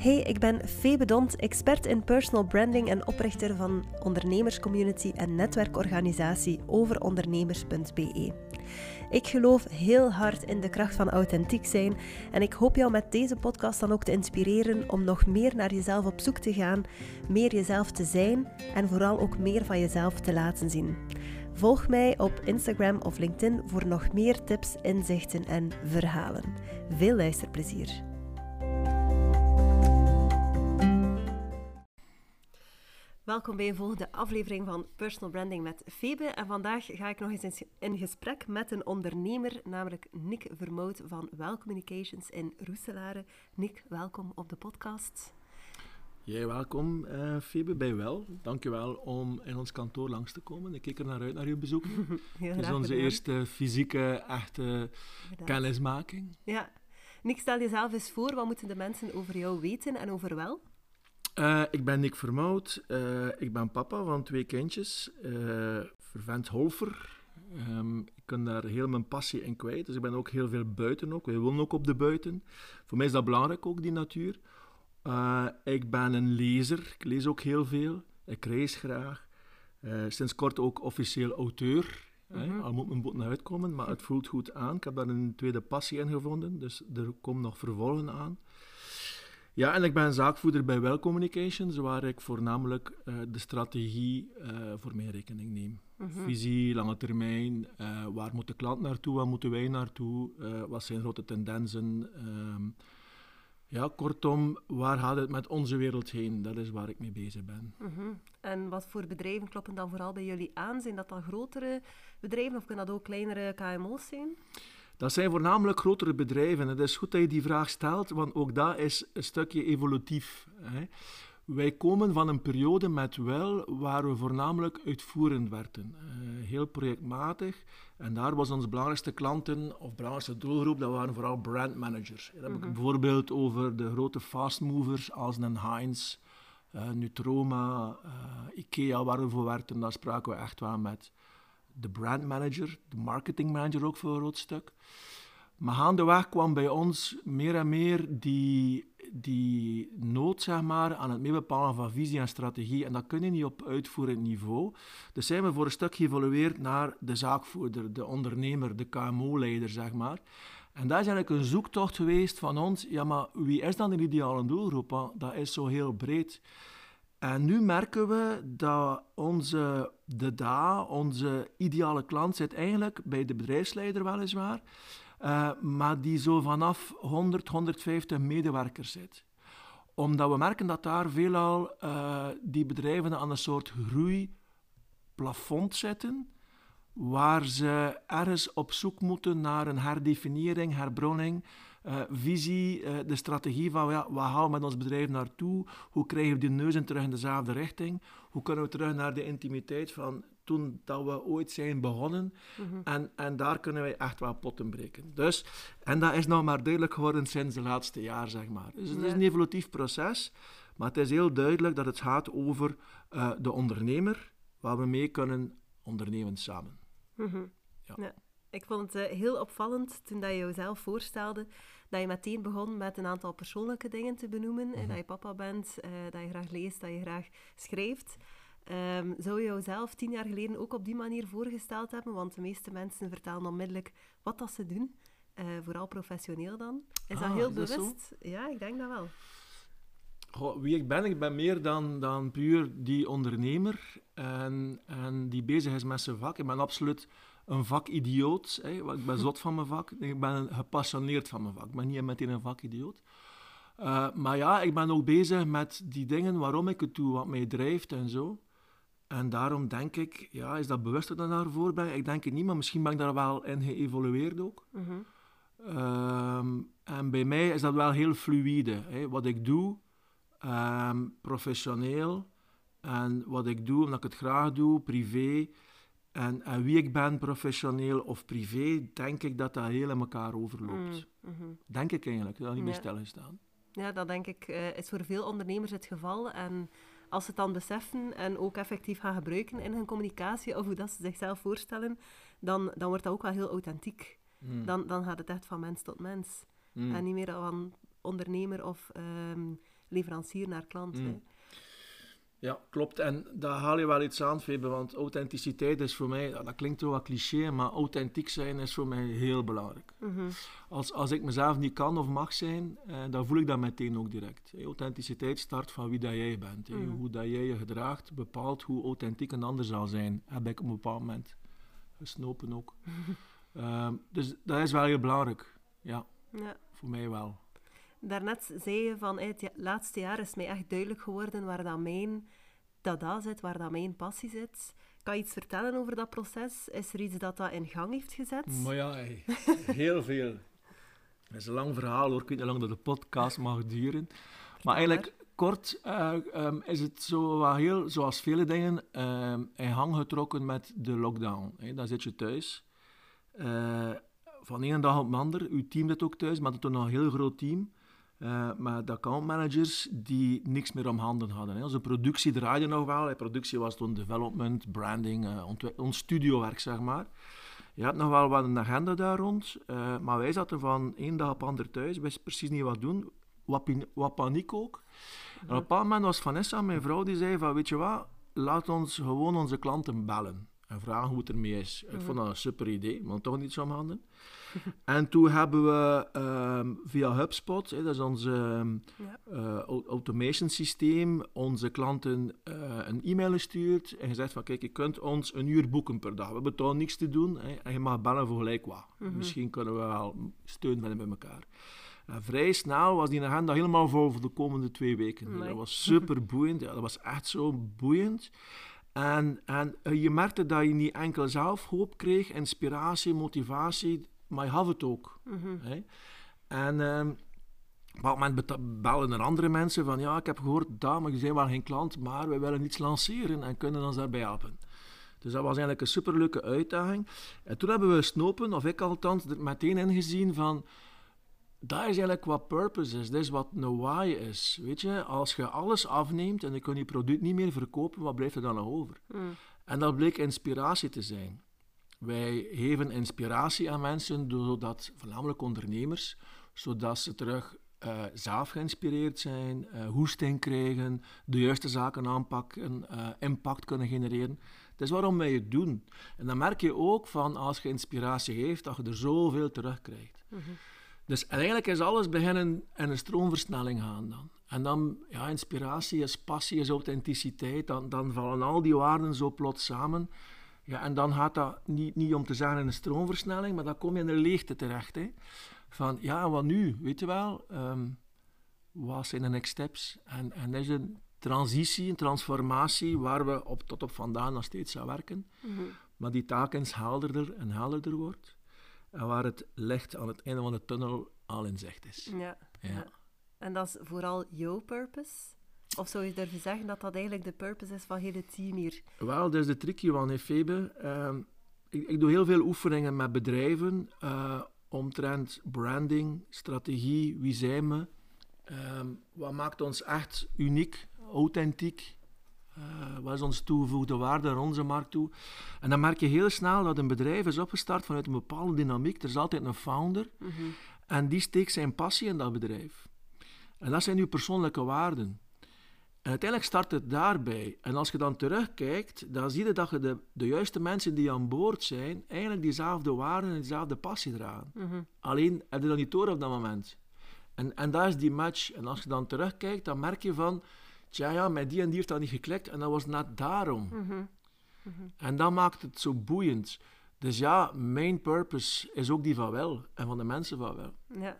Hey, ik ben Febe Dont, expert in personal branding en oprichter van ondernemerscommunity en netwerkorganisatie overondernemers.be. Ik geloof heel hard in de kracht van authentiek zijn en ik hoop jou met deze podcast dan ook te inspireren om nog meer naar jezelf op zoek te gaan, meer jezelf te zijn en vooral ook meer van jezelf te laten zien. Volg mij op Instagram of LinkedIn voor nog meer tips, inzichten en verhalen. Veel luisterplezier! Welkom bij een volgende aflevering van Personal Branding met Febe. En vandaag ga ik nog eens in gesprek met een ondernemer, namelijk Nick Vermoot van Well Communications in Roeselare. Nick, welkom op de podcast. Jij welkom, uh, Febe, bij Wel. Dankjewel om in ons kantoor langs te komen. Ik kijk er naar uit naar uw bezoek. Het is onze eerste fysieke, echte kennismaking. Ja. Nick, stel jezelf eens voor. Wat moeten de mensen over jou weten en over Wel? Uh, ik ben Nick Vermout. Uh, ik ben papa van twee kindjes. Uh, vervent holfer. Um, ik kan daar heel mijn passie in kwijt. Dus ik ben ook heel veel buiten ook. Wij wonen ook op de buiten. Voor mij is dat belangrijk ook, die natuur. ik ben een lezer. Ik lees ook heel veel. Ik reis graag. sinds kort ook officieel auteur. Mm -hmm. Al moet mijn boek naar uitkomen, maar het voelt goed aan. Ik heb daar een tweede passie in gevonden. Dus er komt nog vervolgen aan. Ja, en ik ben zaakvoerder bij Well Communications, waar ik voornamelijk uh, de strategie uh, voor mijn rekening neem. -hmm. Visie, lange termijn, uh, waar moet de klant naartoe, waar moeten wij naartoe, wat zijn grote tendensen. Um, ja, kortom, waar gaat het met onze wereld heen? Dat is waar ik mee bezig ben. -hmm. En wat voor bedrijven kloppen dan vooral bij jullie aan? Zijn dat dan grotere bedrijven of kunnen dat ook kleinere KMO's zijn? Dat zijn voornamelijk grotere bedrijven. Het is goed dat je die vraag stelt, want ook dat is een stukje evolutief. Hè. Wij komen van een periode met wel waar we voornamelijk uitvoerend werden. Uh, heel projectmatig. En daar was onze belangrijkste klanten of belangrijkste doelgroep, dat waren vooral brandmanagers. Dat heb ik bijvoorbeeld over de grote fastmovers als een Heinz, uh, Nutroma, uh, Ikea, waar we voor werkten. Daar spraken we echt wel met de brandmanager, de marketingmanager ook voor een groot stuk. Maar gaandeweg kwam bij ons meer en meer die, die nood zeg maar, aan het meebepalen van visie en strategie. En dat kun je niet op uitvoerend niveau. Dus zijn we voor een stuk geëvolueerd naar de zaakvoerder, de ondernemer, de KMO-leider, zeg maar. En daar is eigenlijk een zoektocht geweest van ons. Ja, maar wie is dan de ideale doelgroep? Dat is zo heel breed. En nu merken we dat onze, de DA, onze ideale klant, zit eigenlijk bij de bedrijfsleider weliswaar, uh, maar die zo vanaf 100, 150 medewerkers zit. Omdat we merken dat daar veelal uh, die bedrijven aan een soort groeiplafond zitten, waar ze ergens op zoek moeten naar een herdefiniëring, herbronning, uh, visie, uh, de strategie van ja, wat gaan we met ons bedrijf naartoe? Hoe krijgen we die neuzen terug in dezelfde richting? Hoe kunnen we terug naar de intimiteit van toen dat we ooit zijn begonnen? -hmm. en, en daar kunnen wij echt wel potten breken. Dus, en dat is nou maar duidelijk geworden sinds de laatste jaar, zeg maar. Dus het is een evolutief proces, maar het is heel duidelijk dat het gaat over uh, de ondernemer, waar we mee kunnen ondernemen samen. Ja. ja. Ik vond het uh, heel opvallend toen dat je jezelf voorstelde dat je meteen begon met een aantal persoonlijke dingen te benoemen. Mm -hmm. Dat je papa bent, uh, dat je graag leest, dat je graag schrijft. Um, zou je jouzelf tien jaar geleden ook op die manier voorgesteld hebben? Want de meeste mensen vertellen onmiddellijk wat dat ze doen. Uh, vooral professioneel dan. Is ah, dat heel is bewust? Dat ja, ik denk dat wel. Goh, wie ik ben, ik ben meer dan, dan puur die ondernemer en, en die bezig is met zijn vak. Ik ben absoluut een vakidioot. Hè. Ik ben zot van mijn vak. Ik ben gepassioneerd van mijn vak. Ik ben niet meteen een vakidioot. Uh, maar ja, ik ben ook bezig met die dingen waarom ik het doe, wat mij drijft en zo. En daarom denk ik, ja, is dat bewuster dan daarvoor ben? Ik denk het niet, maar misschien ben ik daar wel in geëvolueerd ook. Mm -hmm. uh, en bij mij is dat wel heel fluïde. Hè. Wat ik doe, um, professioneel, en wat ik doe omdat ik het graag doe, privé, en, en, wie ik ben, professioneel of privé, denk ik dat dat heel in elkaar overloopt. Mm -hmm. Denk ik eigenlijk, dat niet meer ja. staan. Ja, dat denk ik uh, is voor veel ondernemers het geval. En als ze het dan beseffen en ook effectief gaan gebruiken in hun communicatie, of hoe dat ze zichzelf voorstellen, dan, dan wordt dat ook wel heel authentiek. Mm. Dan, dan gaat het echt van mens tot mens. Mm. En niet meer van ondernemer of um, leverancier naar klant. Mm. Ja, klopt. En daar haal je wel iets aan, Febe, want authenticiteit is voor mij, dat klinkt wel wat cliché, maar authentiek zijn is voor mij heel belangrijk. Mhm. Als, als ik mezelf niet kan of mag zijn, eh, dan voel ik dat meteen ook direct. Authenticiteit start van wie dat jij bent. Mhm. Hoe dat jij je gedraagt, bepaalt hoe authentiek een ander zal zijn. Heb ik op een bepaald moment gesnopen ook. Ehm, dus dat is wel heel belangrijk. Ja, Ja. voor mij wel. Daarnet zei je van "Hey, het laatste jaar is mij echt duidelijk geworden waar dat mijn dada zit, waar dat mijn passie zit. Kan je iets vertellen over dat proces? Is er iets dat dat in gang heeft gezet? Maar ja, hey, heel veel. Het is een lang verhaal hoor, ik weet niet hoe lang dat de podcast mag duren. Maar eigenlijk, kort, eh, ehm, is het zo wat heel, zoals vele dingen, ehm, in gang getrokken met de lockdown. Hè. Dan zit je thuis. Eh, van de ene dag op de ander, uw team zit ook thuis, maar het is nog een heel groot team. Eh met accountmanagers die niks meer om handen hadden. Hè. Onze productie draaide nog wel. Hè. Productie was toen development, branding, eh, ons studiowerk, zeg maar. Je had nog wel wat een agenda daar rond, eh, maar wij zaten van één dag op ander thuis, wisten precies niet wat doen, wat, pin- wat paniek ook. En op een bepaald moment was Vanessa, mijn vrouw, die zei van, weet je wat, laat ons gewoon onze klanten bellen en vragen hoe het ermee is. Ik vond dat een super idee, maar toch niet zo om handen. en toen hebben we ehm, via HubSpot, hè, dat is Ja. eh, au- automation systeem, onze klanten eh, een e-mail gestuurd en gezegd van kijk, je kunt ons een uur boeken per dag. We hebben toch niks te doen hè, en je mag bellen voor gelijk wat. Misschien kunnen we wel steun vinden bij elkaar. En vrij snel was die agenda helemaal vol voor de komende twee weken. Dat was super boeiend. Ja, dat was echt zo boeiend. En, en eh, je merkte dat je niet enkel zelf hoop kreeg, inspiratie, motivatie, maar je had het ook. Mhm. Hè? En ehm, op een bepaald moment bellen er andere mensen van ja, ik heb gehoord dat, maar je zijn wel geen klant, maar wij willen iets lanceren en kunnen ons daarbij helpen. Dus dat was eigenlijk een superleuke uitdaging. En toen hebben we Snopen, of ik althans, er meteen ingezien van dat is eigenlijk wat purpose is. Dat is wat een why is. Weet je, als je alles afneemt en je kunt je product niet meer verkopen, wat blijft er dan nog over? Mm. En dat bleek inspiratie te zijn. Wij geven inspiratie aan mensen, doordat, voornamelijk ondernemers, zodat ze terug eh, zelf geïnspireerd zijn, eh, hoesting krijgen, de juiste zaken aanpakken, eh, impact kunnen genereren. Dat is waarom wij het doen. En dan merk je ook van als je inspiratie geeft, dat je er zoveel terugkrijgt. Dus en eigenlijk is alles beginnen in een stroomversnelling gaan dan. En dan, ja, inspiratie is passie, is authenticiteit. Dan, dan vallen al die waarden zo plots samen. Ja, en dan gaat dat niet, niet om te zeggen in een stroomversnelling, maar dan kom je in een leegte terecht. Hè. Van, ja, wat nu? Weet je wel? Ehm, wat zijn de next steps? En, en dat is een transitie, een transformatie, waar we op, tot op vandaag nog steeds aan werken. Mhm. Maar die taak eens helderder en helderder wordt. En waar het licht aan het einde van de tunnel al in zicht is. Ja. Ja. En dat is vooral jouw purpose? Of zou je durven zeggen dat dat eigenlijk de purpose is van heel het team hier? Wel, dat is de trick hiervan, hè, Febe. Ehm, ik, ik doe heel veel oefeningen met bedrijven eh, omtrent branding, strategie, wie zijn we, Ehm, wat maakt ons echt uniek, authentiek, Eh, wat is onze toegevoegde waarde naar onze markt toe? En dan merk je heel snel dat een bedrijf is opgestart vanuit een bepaalde dynamiek. Er is altijd een founder Mhm. en die steekt zijn passie in dat bedrijf. En dat zijn uw persoonlijke waarden. En uiteindelijk start het daarbij. En als je dan terugkijkt, dan zie je dat je de, de juiste mensen die aan boord zijn, eigenlijk diezelfde waarden en diezelfde passie dragen. Mhm. Alleen heb je dat niet door op dat moment. En, en dat is die match. En als je dan terugkijkt, dan merk je van, tja ja, met die en die heeft dat niet geklikt en dat was net daarom. Mhm. En dat maakt het zo boeiend. Dus ja, mijn purpose is ook die van wel en van de mensen van wel. Ja.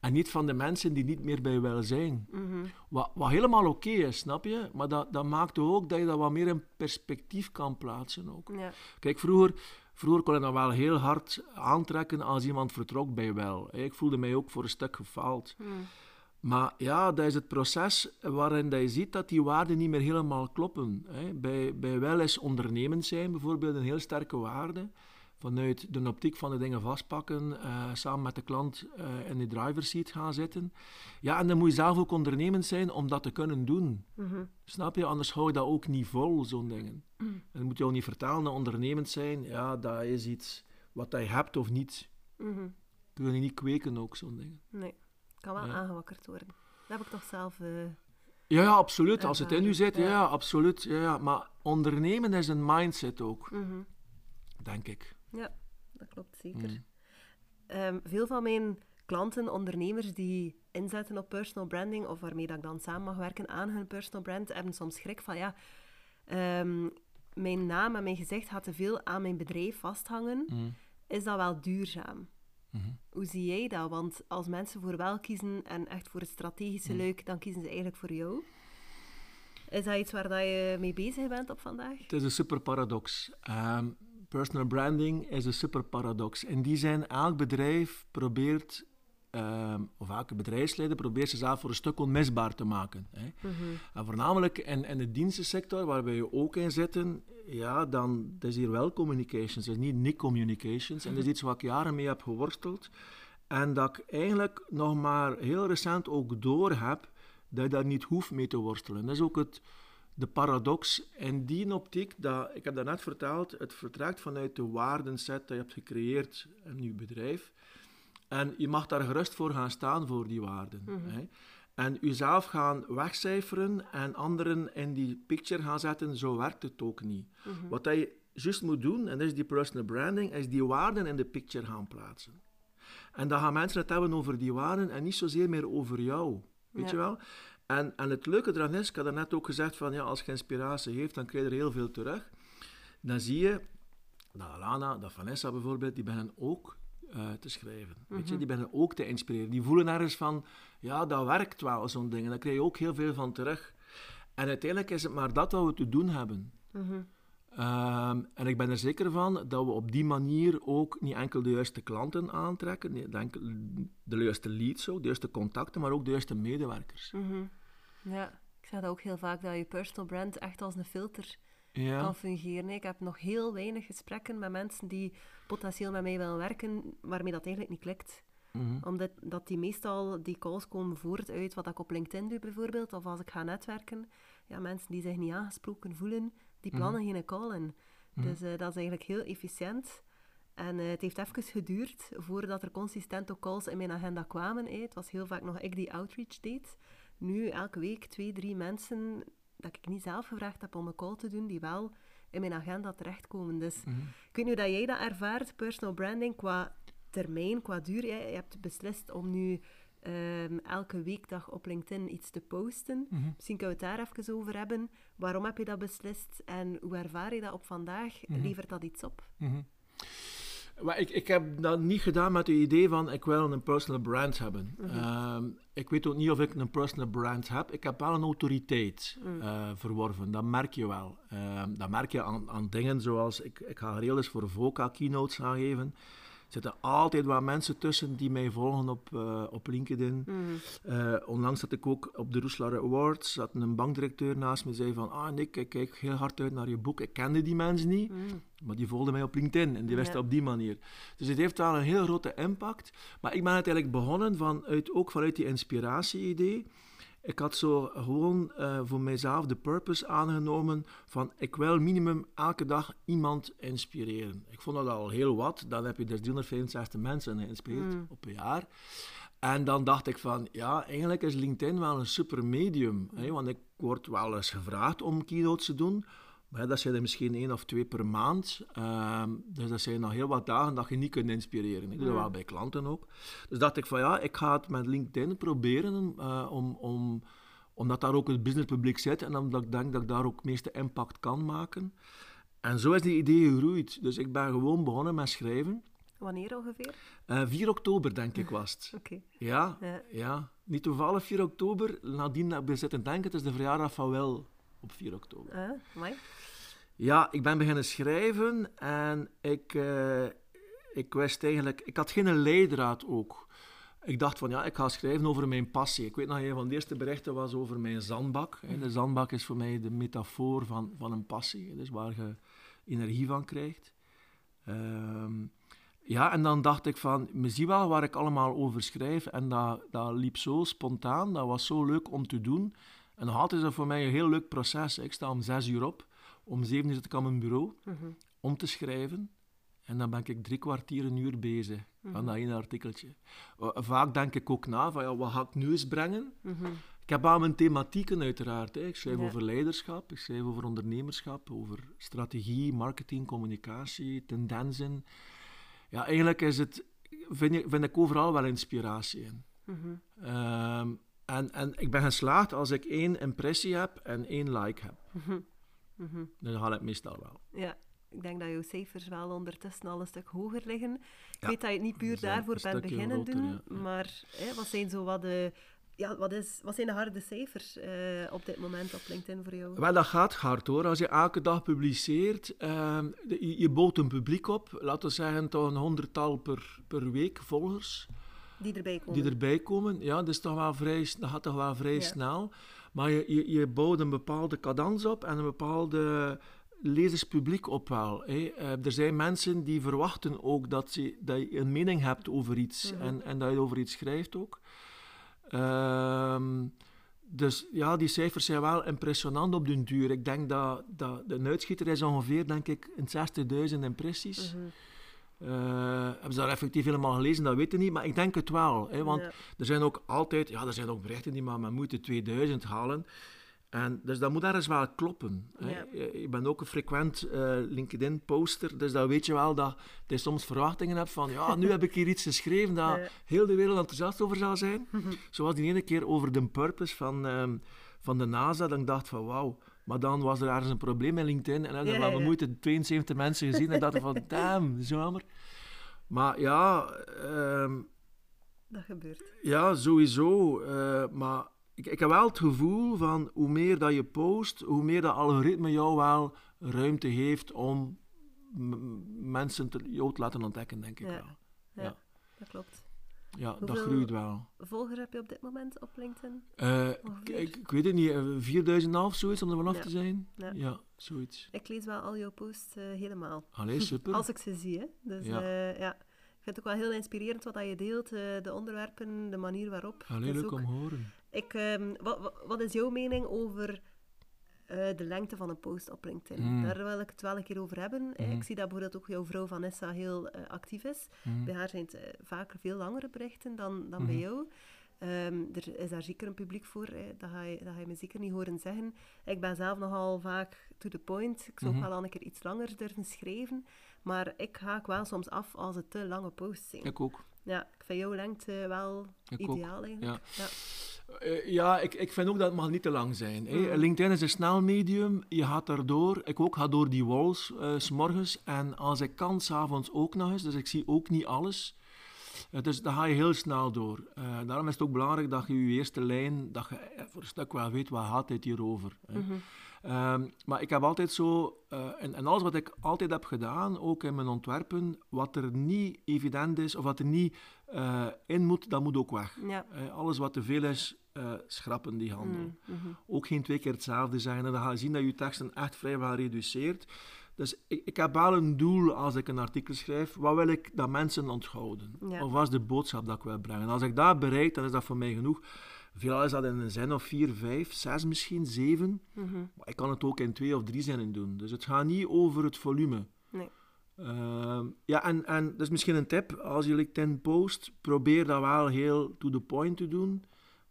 En niet van de mensen die niet meer bij wel zijn. Mhm. Wat, wat helemaal oké is, snap je? Maar dat, dat maakt ook dat je dat wat meer in perspectief kan plaatsen ook. Ja. Kijk, vroeger, vroeger kon ik dat wel heel hard aantrekken als iemand vertrok bij wel. Ik voelde mij ook voor een stuk gefaald. Mhm. Maar ja, dat is het proces waarin dat je ziet dat die waarden niet meer helemaal kloppen. hè. Bij, bij wel is ondernemend zijn bijvoorbeeld een heel sterke waarde. Vanuit de optiek van de dingen vastpakken, eh, samen met de klant eh, in de driver's seat gaan zitten. Ja, en dan moet je zelf ook ondernemend zijn om dat te kunnen doen. Mhm. Snap je? Anders hou je dat ook niet vol, zo'n dingen. En dan moet je ook niet vertalen dat ondernemend zijn, ja, dat is iets wat je hebt of niet. Mhm. Kun je niet kweken ook, zo'n dingen. Nee, kan wel Ja. aangewakkerd worden. heb ik toch zelf... Uh, ja, ja, absoluut. Als het in u zit, ja, ja absoluut. Ja, ja. Maar ondernemen is een mindset ook, mm denk ik. Ja, dat klopt zeker. Mm. Ehm, veel van mijn klanten, ondernemers die inzetten op personal branding of waarmee dat ik dan samen mag werken aan hun personal brand, hebben soms schrik van ja, um, mijn naam en mijn gezicht gaat te veel aan mijn bedrijf vasthangen. Mm. Is dat wel duurzaam? Mhm. Hoe zie jij dat? Want als mensen voor wel kiezen en echt voor het strategische mm. leuk, dan kiezen ze eigenlijk voor jou. Is dat iets waar dat je mee bezig bent op vandaag? Het is een super paradox. Um, personal branding is een super paradox. In die zin, elk bedrijf probeert Ehm, of elke bedrijfsleider probeert zichzelf voor een stuk onmisbaar te maken. Hè. Mhm. En voornamelijk in, in de dienstensector, waar wij ook in zitten, ja, dan is hier wel communications, het is niet niet communications. En dat is mhm. iets waar ik jaren mee heb geworsteld. En dat ik eigenlijk nog maar heel recent ook door heb dat je daar niet hoeft mee te worstelen. Dat is ook het, de paradox in die optiek, dat, ik heb daarnet verteld, het vertrekt vanuit de waardenset dat je hebt gecreëerd in je bedrijf. En je mag daar gerust voor gaan staan voor die waarden. Mhm. hè. En jezelf gaan wegcijferen en anderen in die picture gaan zetten, zo werkt het ook niet. Mhm. Wat je juist moet doen, en dat is die personal branding, is die waarden in de picture gaan plaatsen. En dan gaan mensen het hebben over die waarden en niet zozeer meer over jou. Weet je wel? En, en het leuke eraan is, ik had net ook gezegd van ja, als je inspiratie heeft, dan krijg je er heel veel terug. Dan zie je dat Alana, dat Vanessa bijvoorbeeld, die beginnen ook uh, te schrijven. Weet je? Mhm. Die beginnen ook te inspireren. Die voelen ergens van, ja, dat werkt wel, zo'n ding. En daar krijg je ook heel veel van terug. En uiteindelijk is het maar dat wat we te doen hebben. Mhm. Ehm, en ik ben er zeker van dat we op die manier ook niet enkel de juiste klanten aantrekken, niet enkel de juiste leads, ook, de juiste contacten, maar ook de juiste medewerkers. Mhm. Ja, ik zeg dat ook heel vaak, dat je personal brand echt als een filter ja. kan fungeren. Ik heb nog heel weinig gesprekken met mensen die potentieel met mij willen werken, waarmee dat eigenlijk niet klikt. Mhm. Omdat dat die meestal, die calls komen voort uit wat ik op LinkedIn doe bijvoorbeeld, of als ik ga netwerken. Ja, mensen die zich niet aangesproken voelen, die mhm. plannen geen call in. Mhm. Dus uh, dat is eigenlijk heel efficiënt. En uh, het heeft even geduurd voordat er consistent ook calls in mijn agenda kwamen. Het was heel vaak nog ik die outreach deed. Nu elke week twee, drie mensen dat ik niet zelf gevraagd heb om een call te doen, die wel in mijn agenda terechtkomen. Dus mm ik weet niet hoe dat jij dat ervaart, personal branding, qua termijn, qua duur. Je hebt beslist om nu um, elke weekdag op LinkedIn iets te posten. Mhm. Misschien kunnen we het daar even over hebben. Waarom heb je dat beslist en hoe ervaar je dat op vandaag? Mhm. Levert dat iets op? Mhm. Maar ik, ik heb dat niet gedaan met het idee van ik wil een personal brand hebben. Ehm, ik weet ook niet of ik een personal brand heb. Ik heb wel een autoriteit uh, verworven, dat merk je wel. Ehm, dat merk je aan, aan dingen zoals, ik, ik ga heel eens voor VOCA keynotes gaan geven zitten altijd wat mensen tussen die mij volgen op, uh, op LinkedIn. Mm. Uh, onlangs zat ik ook op de Roeselaar Awards, zat een bankdirecteur naast me zei van, ah Nick, ik kijk heel hard uit naar je boek. Ik kende die mensen niet, mm. maar die volgden mij op LinkedIn en die wisten op die manier. Dus het heeft wel een heel grote impact. Maar ik ben het eigenlijk begonnen vanuit, ook vanuit die inspiratie-idee. Ik had zo gewoon uh, voor mijzelf de purpose aangenomen van ik wil minimum elke dag iemand inspireren. Ik vond dat al heel wat. Dan heb je dus 365 mensen geïnspireerd mm. op een jaar. En dan dacht ik van, ja, eigenlijk is LinkedIn wel een super medium. Hè, want ik word wel eens gevraagd om keynotes te doen. Maar dat zijn er misschien één of twee per maand. Ehm, dus dat zijn nog heel wat dagen dat je niet kunt inspireren. Ik doe dat wel bij klanten ook. Dus dacht ik van ja, ik ga het met LinkedIn proberen uh, om, om, omdat daar ook het businesspubliek zit en omdat ik denk dat ik daar ook het meeste impact kan maken. En zo is die idee gegroeid. Dus ik ben gewoon begonnen met schrijven. Wanneer ongeveer? Uh, eh, 4 oktober, denk ik, was het. Oké. Ja, ja, ja, niet toevallig 4 oktober. Nadien heb ik zitten denken, het is de verjaardag van Wel op 4 oktober. Uh, mooi. Ja, ik ben beginnen schrijven en ik, uh, ik wist eigenlijk... Ik had geen leidraad ook. Ik dacht van ja, ik ga schrijven over mijn passie. Ik weet nog, een van de eerste berichten was over mijn zandbak. De zandbak is voor mij de metafoor van, van een passie. Dus waar je energie van krijgt. Ehm, ja, en dan dacht ik van, me zie wel waar ik allemaal over schrijf. En dat, dat liep zo spontaan, dat was zo leuk om te doen. En nog altijd is dat voor mij een heel leuk proces. Ik sta om zes uur op. Om zeven uur zit ik aan mijn bureau mhm. om te schrijven. En dan ben ik drie kwartier, een uur bezig Mhm. aan dat ene artikeltje. Uh, vaak denk ik ook na van, ja, wat ga ik nu eens brengen? Mhm. Ik heb al mijn thematieken uiteraard. Hè. Ik schrijf Ja. over leiderschap, ik schrijf over ondernemerschap, over strategie, marketing, communicatie, tendensen. Ja, eigenlijk is het, vind, ik, vind ik overal wel inspiratie in. Ehm, en, en ik ben geslaagd als ik één impressie heb en één like heb. Mhm. Dan haal ik meestal wel. Ja, ik denk dat jouw cijfers wel ondertussen al een stuk hoger liggen. Ik Ja, weet dat je het niet puur daarvoor bent beginnen doen, ja, maar hè, wat zijn zo wat de... Ja, wat, is, wat zijn de harde cijfers eh, op dit moment op LinkedIn voor jou? Wel, dat gaat hard hoor. Als je elke dag publiceert, ehm, je, je bouwt een publiek op, laten we zeggen tot een honderdtal per, per week volgers. Die erbij komen. die erbij komen, ja, dat, is toch wel vrij, dat gaat toch wel vrij Ja. snel. Maar je, je, je bouwt een bepaalde cadans op en een bepaalde lezerspubliek op wel. Hè. Eh, er zijn mensen die verwachten ook dat, ze, dat je een mening hebt over iets Mhm. en, en dat je over iets schrijft ook. Ehm, dus ja, die cijfers zijn wel impressionant op den duur. Ik denk dat, dat de uitschieter is ongeveer, denk ik, een 60.000 impressies. Mhm. Eh, hebben ze daar effectief helemaal gelezen? Dat weten niet, maar ik denk het wel. Hè, want Ja. er zijn ook altijd, ja, er zijn ook berichten die maar met moeite 2000 halen. En dus dat moet ergens wel kloppen. Hè. Ja. Je bent ook een frequent eh, LinkedIn-poster, dus dan weet je wel dat je soms verwachtingen hebt van, ja, nu heb ik hier iets geschreven dat Ja. heel de wereld enthousiast over zal zijn. Zoals die ene keer over de purpose van, ehm, van de NASA, dat ik dacht van, wauw. Maar dan was er ergens een probleem met LinkedIn en hebben we ja. moeite 72 mensen gezien en dachten van, damn, jammer. Maar ja, ehm, Dat gebeurt. ja, sowieso. eh, maar ik, ik heb wel het gevoel van hoe meer dat je post, hoe meer dat algoritme jou wel ruimte heeft om mensen te, jou te laten ontdekken, denk ik Ja. wel. Ja, Ja. dat klopt. Ja, dat groeit wel. Volger heb je op dit moment op LinkedIn? Eh, Ongeveer? ik, ik weet het niet, eh, 4000 of zoiets om er vanaf Ja. te zijn? Ja. Ja, zoiets. Ik lees wel al jouw posts eh, helemaal. Allee, super. Als ik ze zie, hè. Dus Ja. ja. ja. Ik vind het ook wel heel inspirerend wat je deelt, eh, de onderwerpen, de manier waarop. Allee, leuk ook- om te horen. Ik, ehm, wat- wat is jouw mening over eh, de lengte van een post op LinkedIn? Mm. Daar wil ik het wel een keer over hebben. Eh, Mhm. Ik zie dat bijvoorbeeld ook jouw vrouw Vanessa heel eh, actief is. Hm. Bij haar zijn het vaker veel langere berichten dan, dan bij Mhm. jou. Ehm, er is daar zeker een publiek voor, eh, dat, ga je, dat ga je me zeker niet horen zeggen. Ik ben zelf nogal vaak to the point. Ik zou ook Mhm. wel een keer iets langer durven schrijven. Maar ik haak wel soms af als het te lange posts zijn. Ik ook. Ja, ik vind jouw lengte wel Ik ook. ideaal eigenlijk. Ja. Eh, ja, ik, ik vind ook dat het mag niet te lang zijn. hè. Mhm. LinkedIn is een snel medium, je gaat daardoor. Ik ook ga door die walls eh, s morgens en als ik kan, s'avonds ook nog eens. Dus ik zie ook niet alles. Eh, dus daar ga je heel snel door. Daarom is het ook belangrijk dat je je eerste lijn, dat je voor een stuk wel weet, waar gaat dit hier over. Mhm. Ehm, maar ik heb altijd zo, en, en alles wat ik altijd heb gedaan, ook in mijn ontwerpen, wat er niet evident is of wat er niet eh, in moet, dat moet ook weg. Ja. Eh, alles wat te veel is, eh, schrappen die handel. Mm, mhm. Ook geen twee keer hetzelfde zeggen. En dan ga je zien dat je teksten echt vrijwel reduceert. Dus ik, ik heb wel een doel als ik een artikel schrijf. Wat wil ik dat mensen onthouden? Ja. Of wat is de boodschap dat ik wil brengen? En als ik dat bereik, dan is dat voor mij genoeg. Veelal is dat in een zin of vier, vijf, zes misschien, zeven. Mhm. Maar ik kan het ook in twee of drie zinnen doen. Dus het gaat niet over het volume. Nee. Ehm, ja, en, en dat is misschien een tip. Als je LinkedIn post, probeer dat wel heel to the point te doen.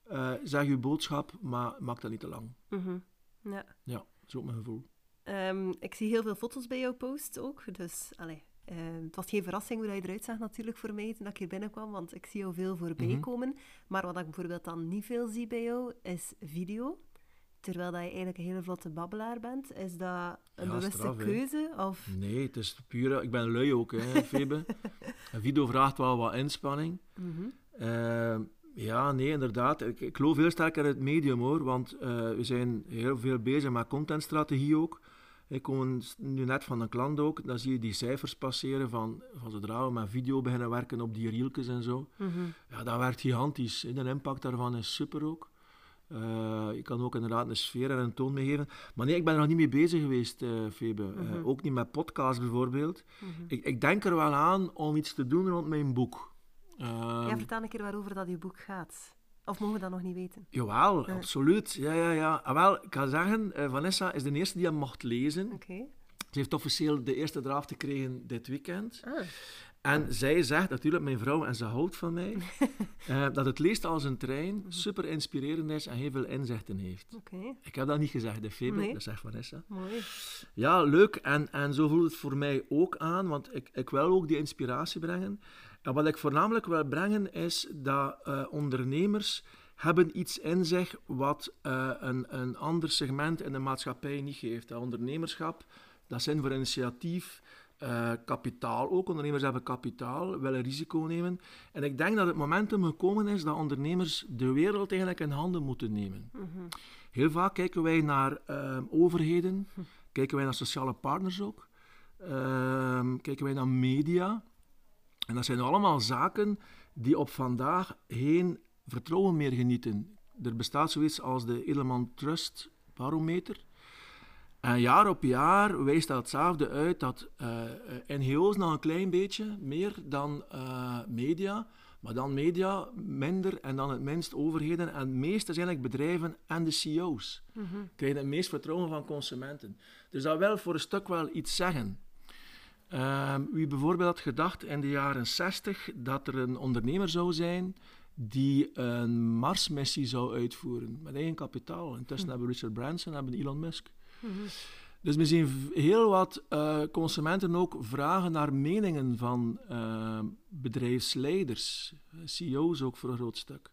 Eh, zeg je boodschap, maar maak dat niet te lang. Mhm. Ja. Ja, dat is ook mijn gevoel. Ehm, ik zie heel veel foto's bij jouw post ook. Dus allee, ehm, het was geen verrassing hoe dat je eruit zag natuurlijk voor mij toen ik hier binnenkwam, want ik zie jou veel voorbij Mhm. komen. Maar wat ik bijvoorbeeld dan niet veel zie bij jou, is video. Terwijl dat je eigenlijk een hele vlotte babbelaar bent. Is dat een Ja, bewuste straf, keuze? Of... Nee, het is puur... Ik ben lui ook, hè, Febe. Een video vraagt wel wat inspanning. Mhm. Ehm, ja, nee, inderdaad. Ik, ik geloof heel sterk in het medium, hoor. Want eh, we zijn heel veel bezig met contentstrategie ook. Ik kom nu net van een klant ook. Dan zie je die cijfers passeren van, van zodra we met video beginnen werken op die reeltjes en zo. Mhm. Ja, dat werkt gigantisch. De impact daarvan is super ook. Eh, je kan ook inderdaad een sfeer en een toon meegeven. Maar nee, ik ben er nog niet mee bezig geweest, eh Febe. Eh, Mhm. ook niet met podcasts bijvoorbeeld. Mhm. Ik, ik denk er wel aan om iets te doen rond mijn boek. Ehm, ja, vertel een keer waarover dat je boek gaat. Of mogen we dat nog niet weten? Jawel, Ja. absoluut. Ja, ja, ja. Ah, wel, ik ga zeggen, Vanessa is de eerste die hem mocht lezen. Oké. Ze Ze heeft officieel de eerste draft gekregen dit weekend. Ah. En zij zegt natuurlijk, mijn vrouw, en ze houdt van mij, eh, dat het leest als een trein, super inspirerend is en heel veel inzichten heeft. Ik heb dat niet gezegd, de Febe, Nee. dat zegt Vanessa. mooi. Ja, leuk. En, en zo voelt het voor mij ook aan, want ik, ik wil ook die inspiratie brengen. En wat ik voornamelijk wil brengen is dat eh, ondernemers hebben iets in zich wat eh, een, een ander segment in de maatschappij niet geeft. Dat ondernemerschap, dat zijn voor initiatief, eh, kapitaal ook. Ondernemers hebben kapitaal, willen risico nemen. En ik denk dat het momentum gekomen is dat ondernemers de wereld eigenlijk in handen moeten nemen. Heel vaak kijken wij naar eh, overheden, kijken wij naar sociale partners ook, ehm, kijken wij naar media. En dat zijn allemaal zaken die op vandaag geen vertrouwen meer genieten. Er bestaat zoiets als de Edelman Trust Barometer. En jaar op jaar wijst dat hetzelfde uit dat eh, eh, NGO's nog een klein beetje meer dan eh, media, maar dan media minder en dan het minst overheden. En het meest is eigenlijk bedrijven en de CEO's. Krijgen het meest vertrouwen van consumenten. Dus dat wil voor een stuk wel iets zeggen. Ehm, wie bijvoorbeeld had gedacht in de jaren 60 dat er een ondernemer zou zijn die een Marsmissie zou uitvoeren met eigen kapitaal. Intussen hebben we Richard Branson en hebben we Dus we zien heel wat eh, consumenten ook vragen naar meningen van eh, bedrijfsleiders, eh, CEO's ook voor een groot stuk.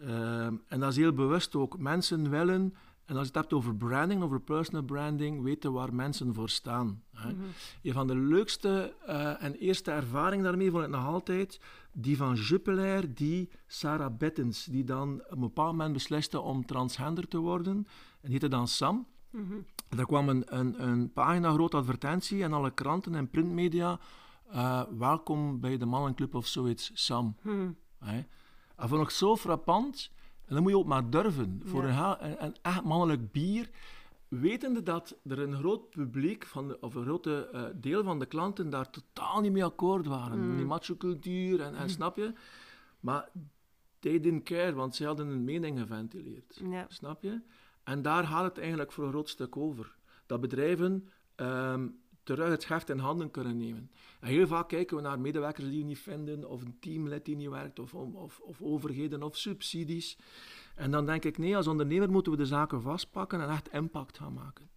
Ehm, en dat is heel bewust ook. Mensen willen, en als je het hebt over branding, over personal branding, weten waar mensen voor staan. Hè. Een van de leukste eh, en eerste ervaringen daarmee vond ik nog altijd die van Jupiler, die Sarah Bettens, die dan op een bepaald moment besliste om transgender te worden. En die heette dan Sam. En Daar kwam een, een, een pagina grote advertentie en alle kranten en printmedia. eh, welkom bij de mannenclub of zoiets, Sam. Hè. Dat vond ik zo frappant. En dan moet je ook maar durven. Voor Ja. een, een, een echt mannelijk bier. Wetende dat er een groot publiek, van de- of een grote eh, deel van de klanten, daar totaal niet mee akkoord waren. Die macho-cultuur en, en snap je? Maar they didn't care, want ze hadden een mening geventileerd. Ja. Snap je? En daar gaat het eigenlijk voor een groot stuk over. Dat bedrijven ehm, terug het heft in handen kunnen nemen. En heel vaak kijken we naar medewerkers die we niet vinden, of een teamlid die niet werkt, of, of, of overheden of subsidies. En dan denk ik, nee, als ondernemer moeten we de zaken vastpakken en echt impact gaan maken.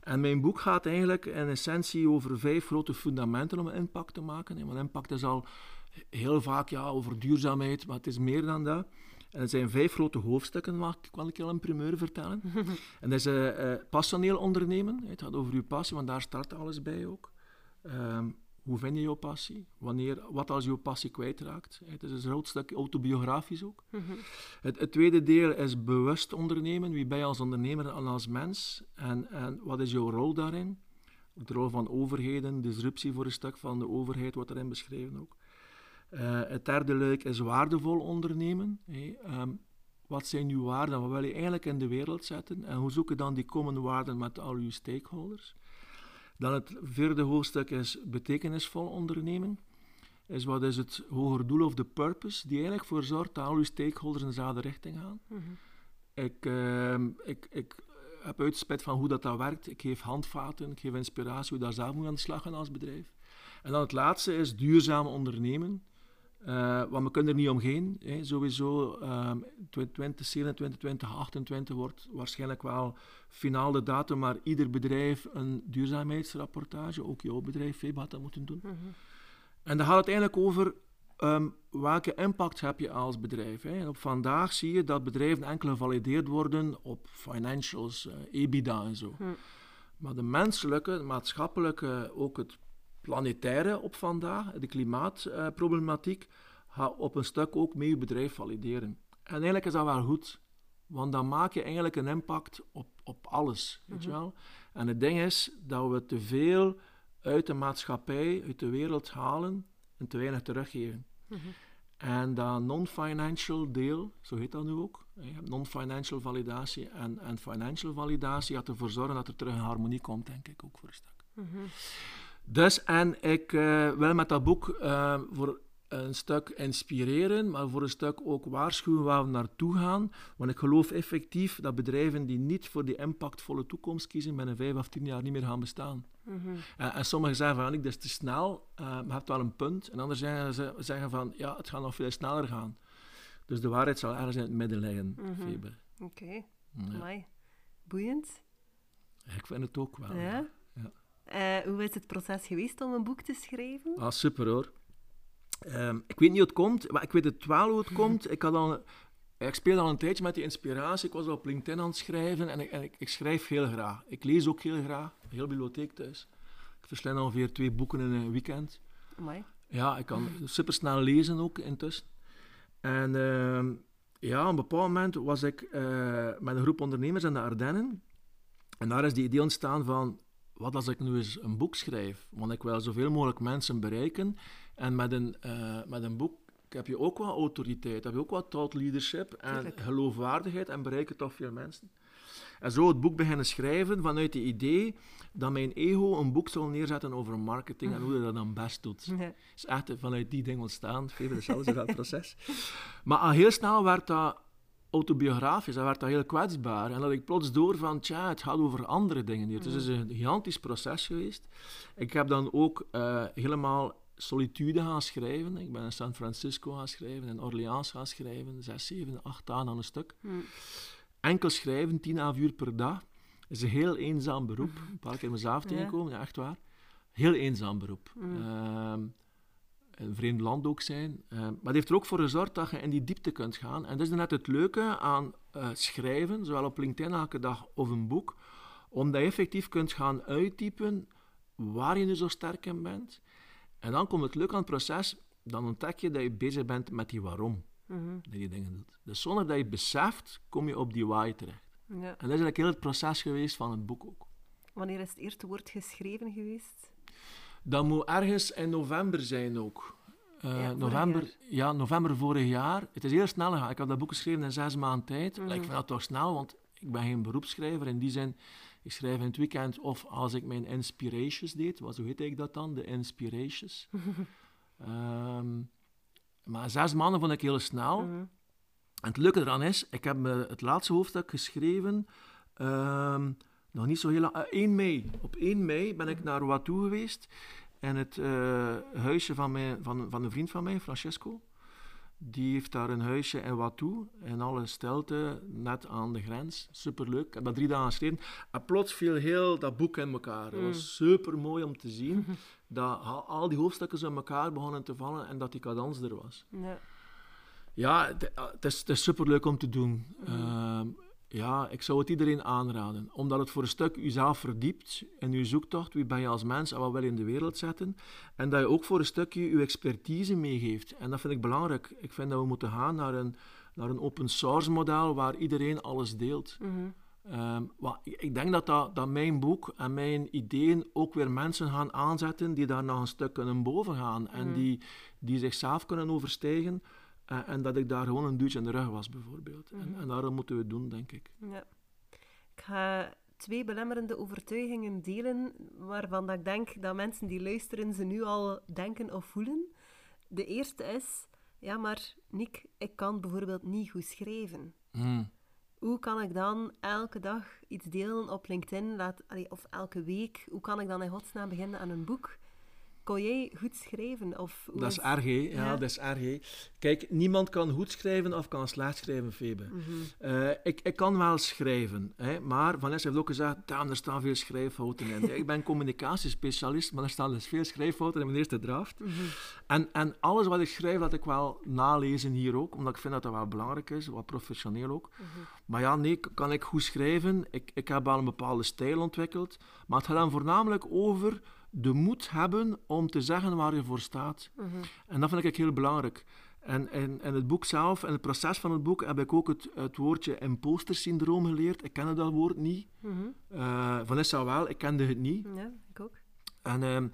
En mijn boek gaat eigenlijk in essentie over vijf grote fundamenten om impact te maken. Want impact is al heel vaak ja, over duurzaamheid, maar het is meer dan dat. En het zijn vijf grote hoofdstukken, mag ik wel een keer een primeur vertellen. en dat is eh, eh, passioneel ondernemen. Het gaat over uw passie, want daar start alles bij ook. Ehm, hoe vind je jouw passie? Wanneer, wat als je passie kwijtraakt? Het is een groot stuk autobiografisch ook. Het, het tweede deel is bewust ondernemen. Wie ben je als ondernemer en als mens? En, en wat is jouw rol daarin? De rol van overheden, disruptie voor een stuk van de overheid wordt erin beschreven ook. Eh, het derde luik is waardevol ondernemen. Ehm, wat zijn uw waarden? Wat wil je eigenlijk in de wereld zetten? En hoe zoek je dan die common waarden met al uw stakeholders? Dan het vierde hoofdstuk is betekenisvol ondernemen. Is wat is het hoger doel of de purpose, die eigenlijk voor zorgt dat al uw stakeholders in dezelfde richting gaan. Ik, ehm, ik, ik heb uitgespit van hoe dat, dat werkt. Ik geef handvaten, ik geef inspiratie hoe daar zelf moet aan de slag gaan als bedrijf. En dan het laatste is duurzaam ondernemen. Eh, want we kunnen er niet omheen. Hè. Sowieso ehm 2027, 2028 wordt waarschijnlijk wel finaal de datum, maar ieder bedrijf een duurzaamheidsrapportage, ook jouw bedrijf, Febe, had dat moeten doen. En dan gaat het eigenlijk over ehm, welke impact heb je als bedrijf. Hè. En op vandaag zie je dat bedrijven enkel gevalideerd worden op financials, eh, EBITDA en zo. Maar de menselijke, maatschappelijke, ook het planetaire op vandaag, de klimaatproblematiek, gaat op een stuk ook mee je bedrijf valideren. En eigenlijk is dat wel goed, want dan maak je eigenlijk een impact op, op alles. Weet je wel? En het ding is dat we te veel uit de maatschappij, uit de wereld halen en te weinig teruggeven. En dat non-financial deel, zo heet dat nu ook, non-financial validatie en, en financial validatie, gaat ervoor zorgen dat er terug een harmonie komt, denk ik, ook voor een stuk. Dus, en ik eh, wil met dat boek eh, voor een stuk inspireren, maar voor een stuk ook waarschuwen waar we naartoe gaan. Want ik geloof effectief dat bedrijven die niet voor die impactvolle toekomst kiezen, binnen vijf of tien jaar niet meer gaan bestaan. Mhm. en, en, sommigen zeggen van, dat is te snel, uh, maar je hebt wel een punt. En anderen zeggen, zeggen van, ja, het gaat nog veel sneller gaan. Dus de waarheid zal ergens in het midden liggen, mm Oké, okay. ja. boeiend. Ik vind het ook wel. Ja? Uh, hoe is het proces geweest om een boek te schrijven? Ah, super hoor. Um, ik weet niet hoe het komt, maar ik weet het wel hoe het komt. Ik, had al, ik speelde al een tijdje met die inspiratie. Ik was op LinkedIn aan het schrijven en, ik, en ik, ik, schrijf heel graag. Ik lees ook heel graag. Hele bibliotheek thuis. Ik verslind ongeveer twee boeken in een weekend. Amai. Ja, ik kan supersnel lezen ook intussen. En uh, ja, op een bepaald moment was ik uh, met een groep ondernemers in de Ardennen. En daar is die idee ontstaan van, wat als ik nu eens een boek schrijf? Want ik wil zoveel mogelijk mensen bereiken. En met een, uh, met een boek heb je ook wat autoriteit, heb je ook wat thought leadership en Tuurlijk. geloofwaardigheid en bereiken toch veel mensen. En zo het boek beginnen schrijven vanuit het idee dat mijn ego een boek zal neerzetten over marketing en hoe je dat dan best doet. Het is echt vanuit die ding ontstaan. Even hetzelfde dat proces. Maar al heel snel werd dat autobiografisch, dat werd dat heel kwetsbaar. En dat ik plots door van, tja, het gaat over andere dingen hier. Dus het is een gigantisch proces geweest. Ik heb dan ook uh, helemaal solitude gaan schrijven. Ik ben in San Francisco gaan schrijven, in Orleans gaan schrijven, zes, zeven, acht dagen aan een stuk. Hmm. Enkel schrijven, tien à uur per dag, is een heel eenzaam beroep. Een paar keer mezelf tegenkomen, ja, echt waar. Heel eenzaam beroep. Hmm. Ehm, een vreemd land ook zijn. Ehm, maar het heeft er ook voor gezorgd dat je in die diepte kunt gaan. En dat is net het leuke aan uh, schrijven, zowel op LinkedIn elke dag of een boek, omdat je effectief kunt gaan uittypen waar je nu zo sterk in bent en dan komt het leuk aan het proces, dan ontdek je dat je bezig bent met die waarom. Mhm. Dat je dingen doet. Dus zonder dat je beseft, kom je op die why terecht. Ja. En dat is eigenlijk heel het proces geweest van het boek ook. Wanneer is het eerste woord geschreven geweest? Dat moet ergens in november zijn ook. Uh, ja, november, ja, november vorig jaar. Het is heel snel gegaan. Ik heb dat boek geschreven in zes maanden tijd. Mhm. Ik vind dat toch snel, want ik ben geen beroepsschrijver. In die zin, ik schrijf in het weekend of als ik mijn inspirations deed. Wat, hoe heet ik dat dan? De inspirations. um, maar zes maanden vond ik heel snel. Mhm. En het leuke eraan is, ik heb het laatste hoofdstuk geschreven... Um, nog niet zo heel lang. 1 mei. Op 1 mei ben ik naar Watou geweest. In het uh, huisje van, mijn, van, van een vriend van mij, Francesco. Die heeft daar een huisje in Watou, in alle stilte, net aan de grens. Superleuk. Ik heb dat drie dagen geschreven. En plots viel heel dat boek in elkaar. Het was Mm. super mooi om te zien dat al, die hoofdstukken zo in elkaar begonnen te vallen en dat die cadans er was. Ja. Ja, het, het is, het is superleuk om te doen. Ehm, ja, ik zou het iedereen aanraden. Omdat het voor een stuk jezelf verdiept in je zoektocht. Wie ben je als mens en wat wil je in de wereld zetten. En dat je ook voor een stukje je expertise meegeeft. En dat vind ik belangrijk. Ik vind dat we moeten gaan naar een, naar een open source model waar iedereen alles deelt. Mhm. Ehm, ik denk dat, dat, dat mijn boek en mijn ideeën ook weer mensen gaan aanzetten die daar nog een stuk kunnen boven gaan. En Mhm. die, die zichzelf kunnen overstijgen. En, en dat ik daar gewoon een duwtje in de rug was, bijvoorbeeld. En, Mhm. en daarom moeten we het doen, denk ik. Ja. Ik ga twee belemmerende overtuigingen delen, waarvan dat ik denk dat mensen die luisteren ze nu al denken of voelen. De eerste is, ja maar Nick, ik kan bijvoorbeeld niet goed schrijven. Hmm. Hoe kan ik dan elke dag iets delen op LinkedIn, laat, allee, of elke week? Hoe kan ik dan in godsnaam beginnen aan een boek? Kon jij goed schrijven? Of Dat is hè? Ja, Ja. dat is hè? Kijk, niemand kan goed schrijven of kan slecht schrijven, Febe. Mhm. Eh, ik, ik kan wel schrijven, hè, maar Vanessa heeft ook gezegd, "Daan, er staan veel schrijffouten in. Ik ben communicatiespecialist, maar er staan dus veel schrijffouten in mijn eerste draft. Mhm. En, en alles wat ik schrijf, laat ik wel nalezen hier ook, omdat ik vind dat dat wel belangrijk is, wat professioneel ook. Mhm. Maar ja, nee, kan ik goed schrijven? Ik, ik heb wel een bepaalde stijl ontwikkeld, maar het gaat dan voornamelijk over de moed hebben om te zeggen waar je voor staat. Mhm. En dat vind ik heel belangrijk. En in, het boek zelf, in het proces van het boek, heb ik ook het, het woordje imposter-syndroom geleerd. Ik kende dat woord niet. Mhm. Eh, Vanessa wel, ik kende het niet. Ja, ik ook. En ehm,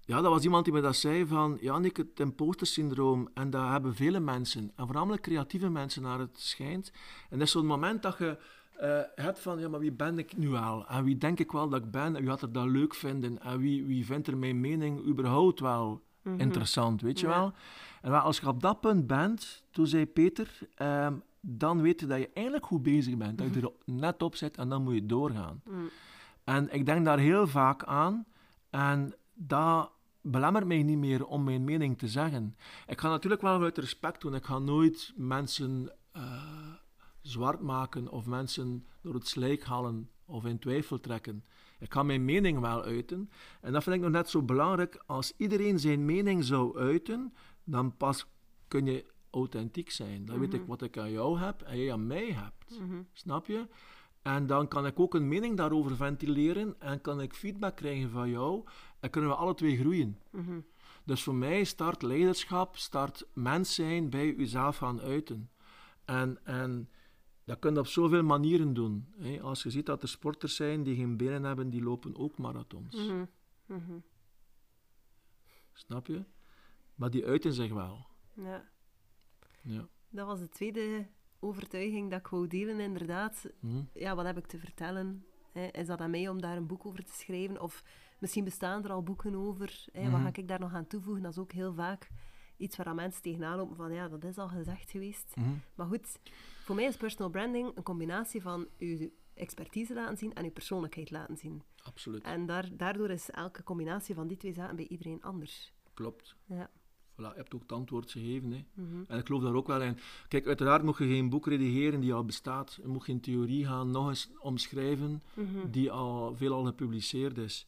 ja, dat was iemand die me dat zei van, ja Nick, het imposter-syndroom, en dat hebben vele mensen, en voornamelijk creatieve mensen naar het schijnt. En dat is zo'n moment dat je eh, hebt van, ja, maar wie ben ik nu al? En wie denk ik wel dat ik ben? En wie gaat er dat leuk vinden? En wie, wie vindt er mijn mening überhaupt wel interessant, weet je Ja. wel. En wel, als je op dat punt bent, toen zei Peter, ehm, dan weet je dat je eigenlijk goed bezig bent. Dat je er net op zit en dan moet je doorgaan. Mm. En ik denk daar heel vaak aan. En dat belemmert mij niet meer om mijn mening te zeggen. Ik ga natuurlijk wel uit respect doen. Ik ga nooit mensen eh, zwart maken of mensen door het slijk halen of in twijfel trekken. Ik ga mijn mening wel uiten. En dat vind ik nog net zo belangrijk. Als iedereen zijn mening zou uiten, dan pas kun je authentiek zijn. Dan weet ik wat ik aan jou heb en jij aan mij hebt. Snap je? En dan kan ik ook een mening daarover ventileren en kan ik feedback krijgen van jou en kunnen we alle twee groeien. Dus voor mij start leiderschap, start mens zijn bij uzelf gaan uiten. En, en dat kun je op zoveel manieren doen. Hè. Als je ziet dat er sporters zijn die geen benen hebben, die lopen ook marathons. Mhm. Snap je? Maar die uiten zich wel. Ja. Ja. Dat was de tweede overtuiging dat ik wou delen, inderdaad. Mhm. Ja, wat heb ik te vertellen? Hè? Is dat aan mij om daar een boek over te schrijven? Of misschien bestaan er al boeken over. Hè? Wat Mhm. ga ik daar nog aan toevoegen? Dat is ook heel vaak iets waar mensen tegenaan lopen van ja, dat is al gezegd geweest. Maar goed, voor mij is personal branding een combinatie van je expertise laten zien en je persoonlijkheid laten zien. Absoluut. En daar, daardoor is elke combinatie van die twee zaken bij iedereen anders. Klopt. Ja. Voilà, je hebt ook het antwoord gegeven. Hè. Mhm. En ik geloof daar ook wel in. Kijk, uiteraard moet je geen boek redigeren die al bestaat. Je moet geen theorie gaan nog eens omschrijven Mhm. die al veelal gepubliceerd is.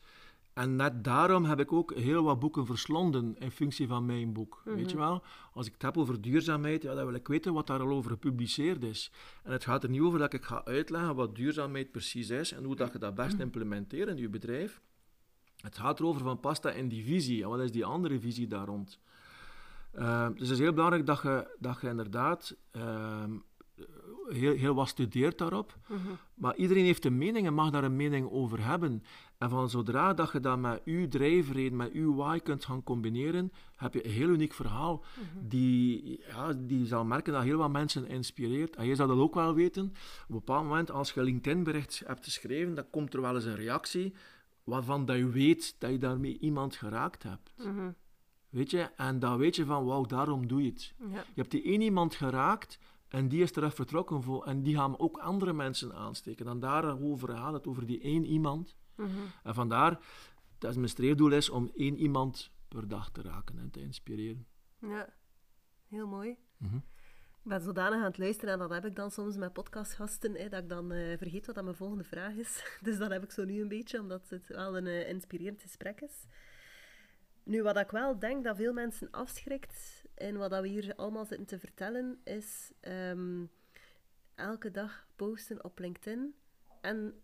En net daarom heb ik ook heel wat boeken verslonden in functie van mijn boek. Weet je wel? Als ik het heb over duurzaamheid, ja, dan wil ik weten wat daar al over gepubliceerd is. En het gaat er niet over dat ik ga uitleggen wat duurzaamheid precies is en hoe dat je dat best implementeert in je bedrijf. Het gaat erover van past dat in die visie en wat is die andere visie daar rond. Uh, dus het is heel belangrijk dat je, dat je inderdaad uh, heel, heel wat studeert daarop. Mm-hmm. Maar iedereen heeft een mening en mag daar een mening over hebben. En van zodra dat je dat met uw drijfreden, met uw why kunt gaan combineren, heb je een heel uniek verhaal. Mm-hmm. Die, ja, die zal merken dat heel wat mensen inspireert. En jij zal dat ook wel weten. Op een bepaald moment, als je LinkedIn-bericht hebt geschreven, dan komt er wel eens een reactie waarvan dat je weet dat je daarmee iemand geraakt hebt. Mhm. Weet je? En dan weet je van, wauw, daarom doe je het. Ja. Je hebt die één iemand geraakt en die is terug vertrokken voor, en die gaan ook andere mensen aansteken. En daarover gaat het, over die één iemand. Mhm. En vandaar dat mijn streefdoel is om één iemand per dag te raken en te inspireren. Ja, heel mooi. Mhm. Ik ben zodanig aan het luisteren en dat heb ik dan soms met podcastgasten, hè, dat ik dan eh, vergeet wat dat mijn volgende vraag is. Dus dat heb ik zo nu een beetje, omdat het wel een eh, inspirerend gesprek is. Nu, wat ik wel denk dat veel mensen afschrikt en wat dat we hier allemaal zitten te vertellen, is ehm, elke dag posten op LinkedIn. En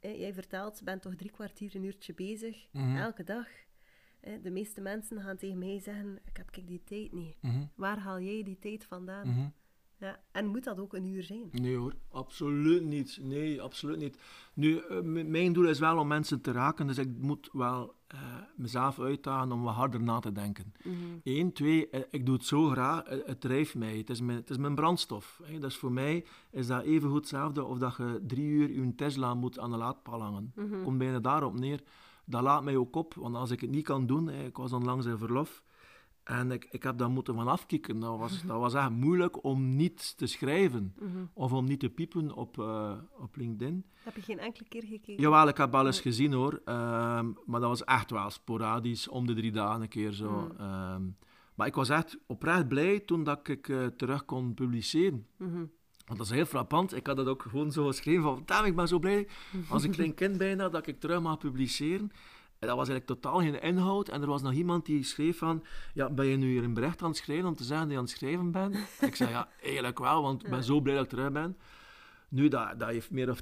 jij vertelt, bent toch drie kwartier, een uurtje bezig, Mhm. elke dag. De meeste mensen gaan tegen mij zeggen, ik heb die tijd niet. Mhm. Waar haal jij die tijd vandaan? Mhm. Ja, en moet dat ook een uur zijn? Nee hoor, absoluut niet. Nee, absoluut niet. Nu, eh, mijn doel is wel om mensen te raken, dus ik moet wel eh, mezelf uitdagen om wat harder na te denken. Eén, twee, eh, ik doe het zo graag, het drijft mij, het is mijn, het is mijn brandstof. Hè. Dus voor mij is dat even goed hetzelfde of dat je drie uur je Tesla moet aan de laadpaal hangen. Komt bijna daarop neer. Dat laat mij ook op, want als ik het niet kan doen, hè, ik was onlangs in verlof, en ik, ik heb daar moeten van afkicken. Dat was, dat was echt moeilijk om niet te schrijven of om niet te piepen op, eh, op LinkedIn. Heb je geen enkele keer gekeken? Jawel, ik heb wel eens gezien hoor, Ehm, maar dat was echt wel sporadisch, om de drie dagen een keer zo. Ehm, maar ik was echt oprecht blij toen dat ik eh, terug kon publiceren. Mhm. Want dat is heel frappant. Ik had dat ook gewoon zo geschreven van, damn, ik ben zo blij als een klein kind bijna dat ik terug mag publiceren. En dat was eigenlijk totaal geen inhoud. En er was nog iemand die schreef van, ja, ben je nu hier een bericht aan het schrijven om te zeggen dat je aan het schrijven bent? ik zei, ja, eigenlijk wel, want ik ben zo blij dat ik terug ben. Nu, dat, dat heeft meer dan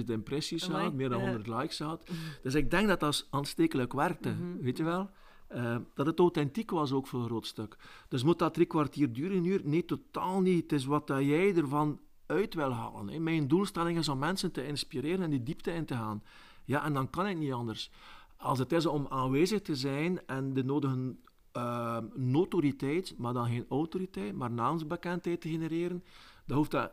10.000 impressies gehad, meer dan ja. 100 likes gehad. Dus ik denk dat dat aanstekelijk werkte, weet je wel? Eh, dat het authentiek was ook voor een groot stuk. Dus moet dat drie kwartier duren, een uur? Nee, totaal niet. Het is wat dat jij ervan uit wil halen. Hè. Mijn doelstelling is om mensen te inspireren en die diepte in te gaan. Ja, en dan kan ik niet anders. Als het is om aanwezig te zijn en de nodige eh, notoriteit, maar dan geen autoriteit, maar naamsbekendheid te genereren, dan hoeft dat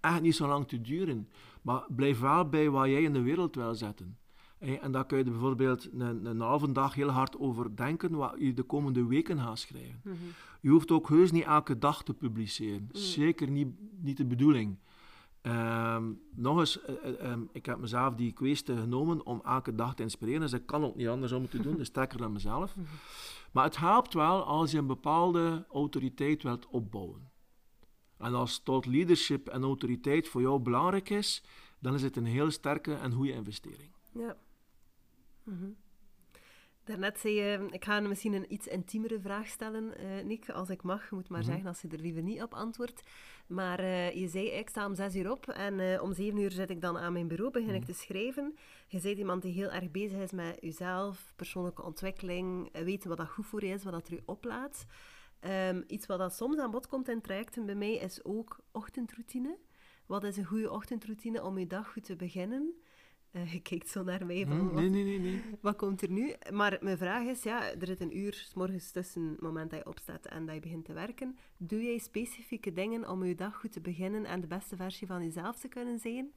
echt niet zo lang te duren. Maar blijf wel bij wat jij in de wereld wil zetten. En daar kun je bijvoorbeeld een, een halve dag heel hard over denken wat je de komende weken gaat schrijven. Mhm. Je hoeft ook heus niet elke dag te publiceren. Mm. Zeker niet, niet de bedoeling. Ehm, nog eens, eh, eh, ehm, ik heb mezelf die kwestie genomen om elke dag te inspireren. Dus ik kan ook niet anders om het te doen, dus sterker dan mezelf. Maar het helpt wel als je een bepaalde autoriteit wilt opbouwen. En als tot leadership en autoriteit voor jou belangrijk is, dan is het een heel sterke en goede investering. Ja. Mhm. Daarnet zei je, ik ga misschien een iets intiemere vraag stellen, eh Nick, als ik mag. Je moet maar Mhm. zeggen als je er liever niet op antwoordt. Maar eh, je zei, ik sta om zes uur op en eh, om zeven uur zit ik dan aan mijn bureau, begin ik te schrijven. Je bent iemand die heel erg bezig is met jezelf, persoonlijke ontwikkeling, weten wat dat goed voor je is, wat dat er u oplaat. Ehm, iets wat dat soms aan bod komt in trajecten bij mij is ook ochtendroutine. Wat is een goede ochtendroutine om je dag goed te beginnen? Eh, je kijkt zo naar mij van, Hm, wat Nee, nee, nee, nee. wat komt er nu? Maar mijn vraag is, ja, er zit een uur 's morgens tussen het moment dat je opstaat en dat je begint te werken. Doe jij specifieke dingen om je dag goed te beginnen en de beste versie van jezelf te kunnen zijn?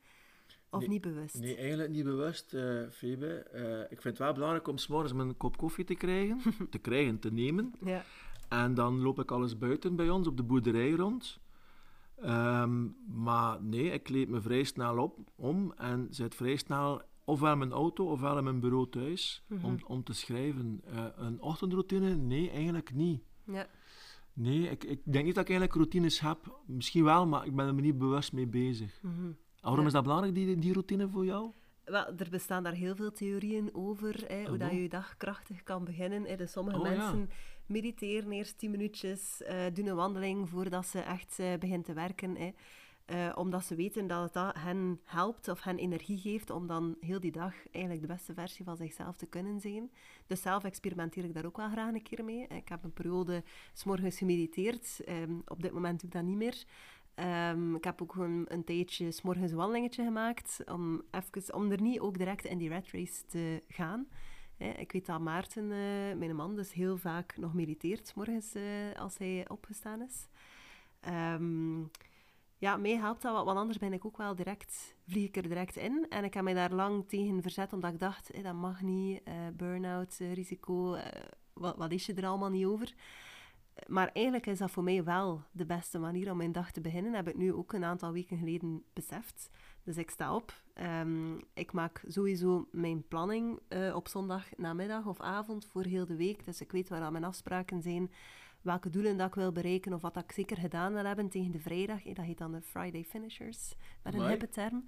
Of Nee, niet bewust? Nee, eigenlijk niet bewust, eh Febe. Eh, ik vind het wel belangrijk om s'morgens mijn kop koffie te krijgen. te krijgen, te nemen. Ja. En dan loop ik alles buiten bij ons op de boerderij rond. Ehm, maar nee, ik kleed me vrij snel op, om en zit vrij snel ofwel in mijn auto ofwel in mijn bureau thuis Mhm. om, om te schrijven. Eh, een ochtendroutine? Nee, eigenlijk niet. ja. Nee, ik, ik denk niet dat ik eigenlijk routines heb. Misschien wel, maar ik ben er niet bewust mee bezig. Mhm. Waarom Ja. is dat belangrijk, die, die routine voor jou? Wel, er bestaan daar heel veel theorieën over, hè, hoe Ah, dat je je dag krachtig kan beginnen. Hè. Dus sommige Oh, ja. Mediteren eerst 10 minuutjes, eh, doen een wandeling voordat ze echt eh beginnen te werken. Hè. Eh, omdat ze weten dat het dat hen helpt of hen energie geeft om dan heel die dag eigenlijk de beste versie van zichzelf te kunnen zijn. Dus zelf experimenteer ik daar ook wel graag een keer mee. Ik heb een periode s'morgens gemediteerd. Ehm, op dit moment doe ik dat niet meer. Ehm, ik heb ook gewoon een tijdje s'morgens een wandelingetje gemaakt, om, even, om er niet ook direct in die rat race te gaan. Ik weet dat Maarten, eh, mijn man, dus heel vaak nog mediteert morgens eh, als hij opgestaan is. Ehm, ja, mij helpt dat wat, want anders ben ik ook wel direct, vlieg ik er direct in. En ik heb mij daar lang tegen verzet, omdat ik dacht, hé, dat mag niet, eh burn-out, eh, risico, eh, wat, wat is je er allemaal niet over? Maar eigenlijk is dat voor mij wel de beste manier om mijn dag te beginnen. Heb ik nu ook een aantal weken geleden beseft. Dus ik sta op. ehm, ik maak sowieso mijn planning eh, op zondag namiddag of avond voor heel de week. Dus ik weet waar al mijn afspraken zijn, welke doelen dat ik wil bereiken of wat dat ik zeker gedaan wil hebben tegen de vrijdag. Eh, Dat heet dan de Friday Finishers, met een hippe term.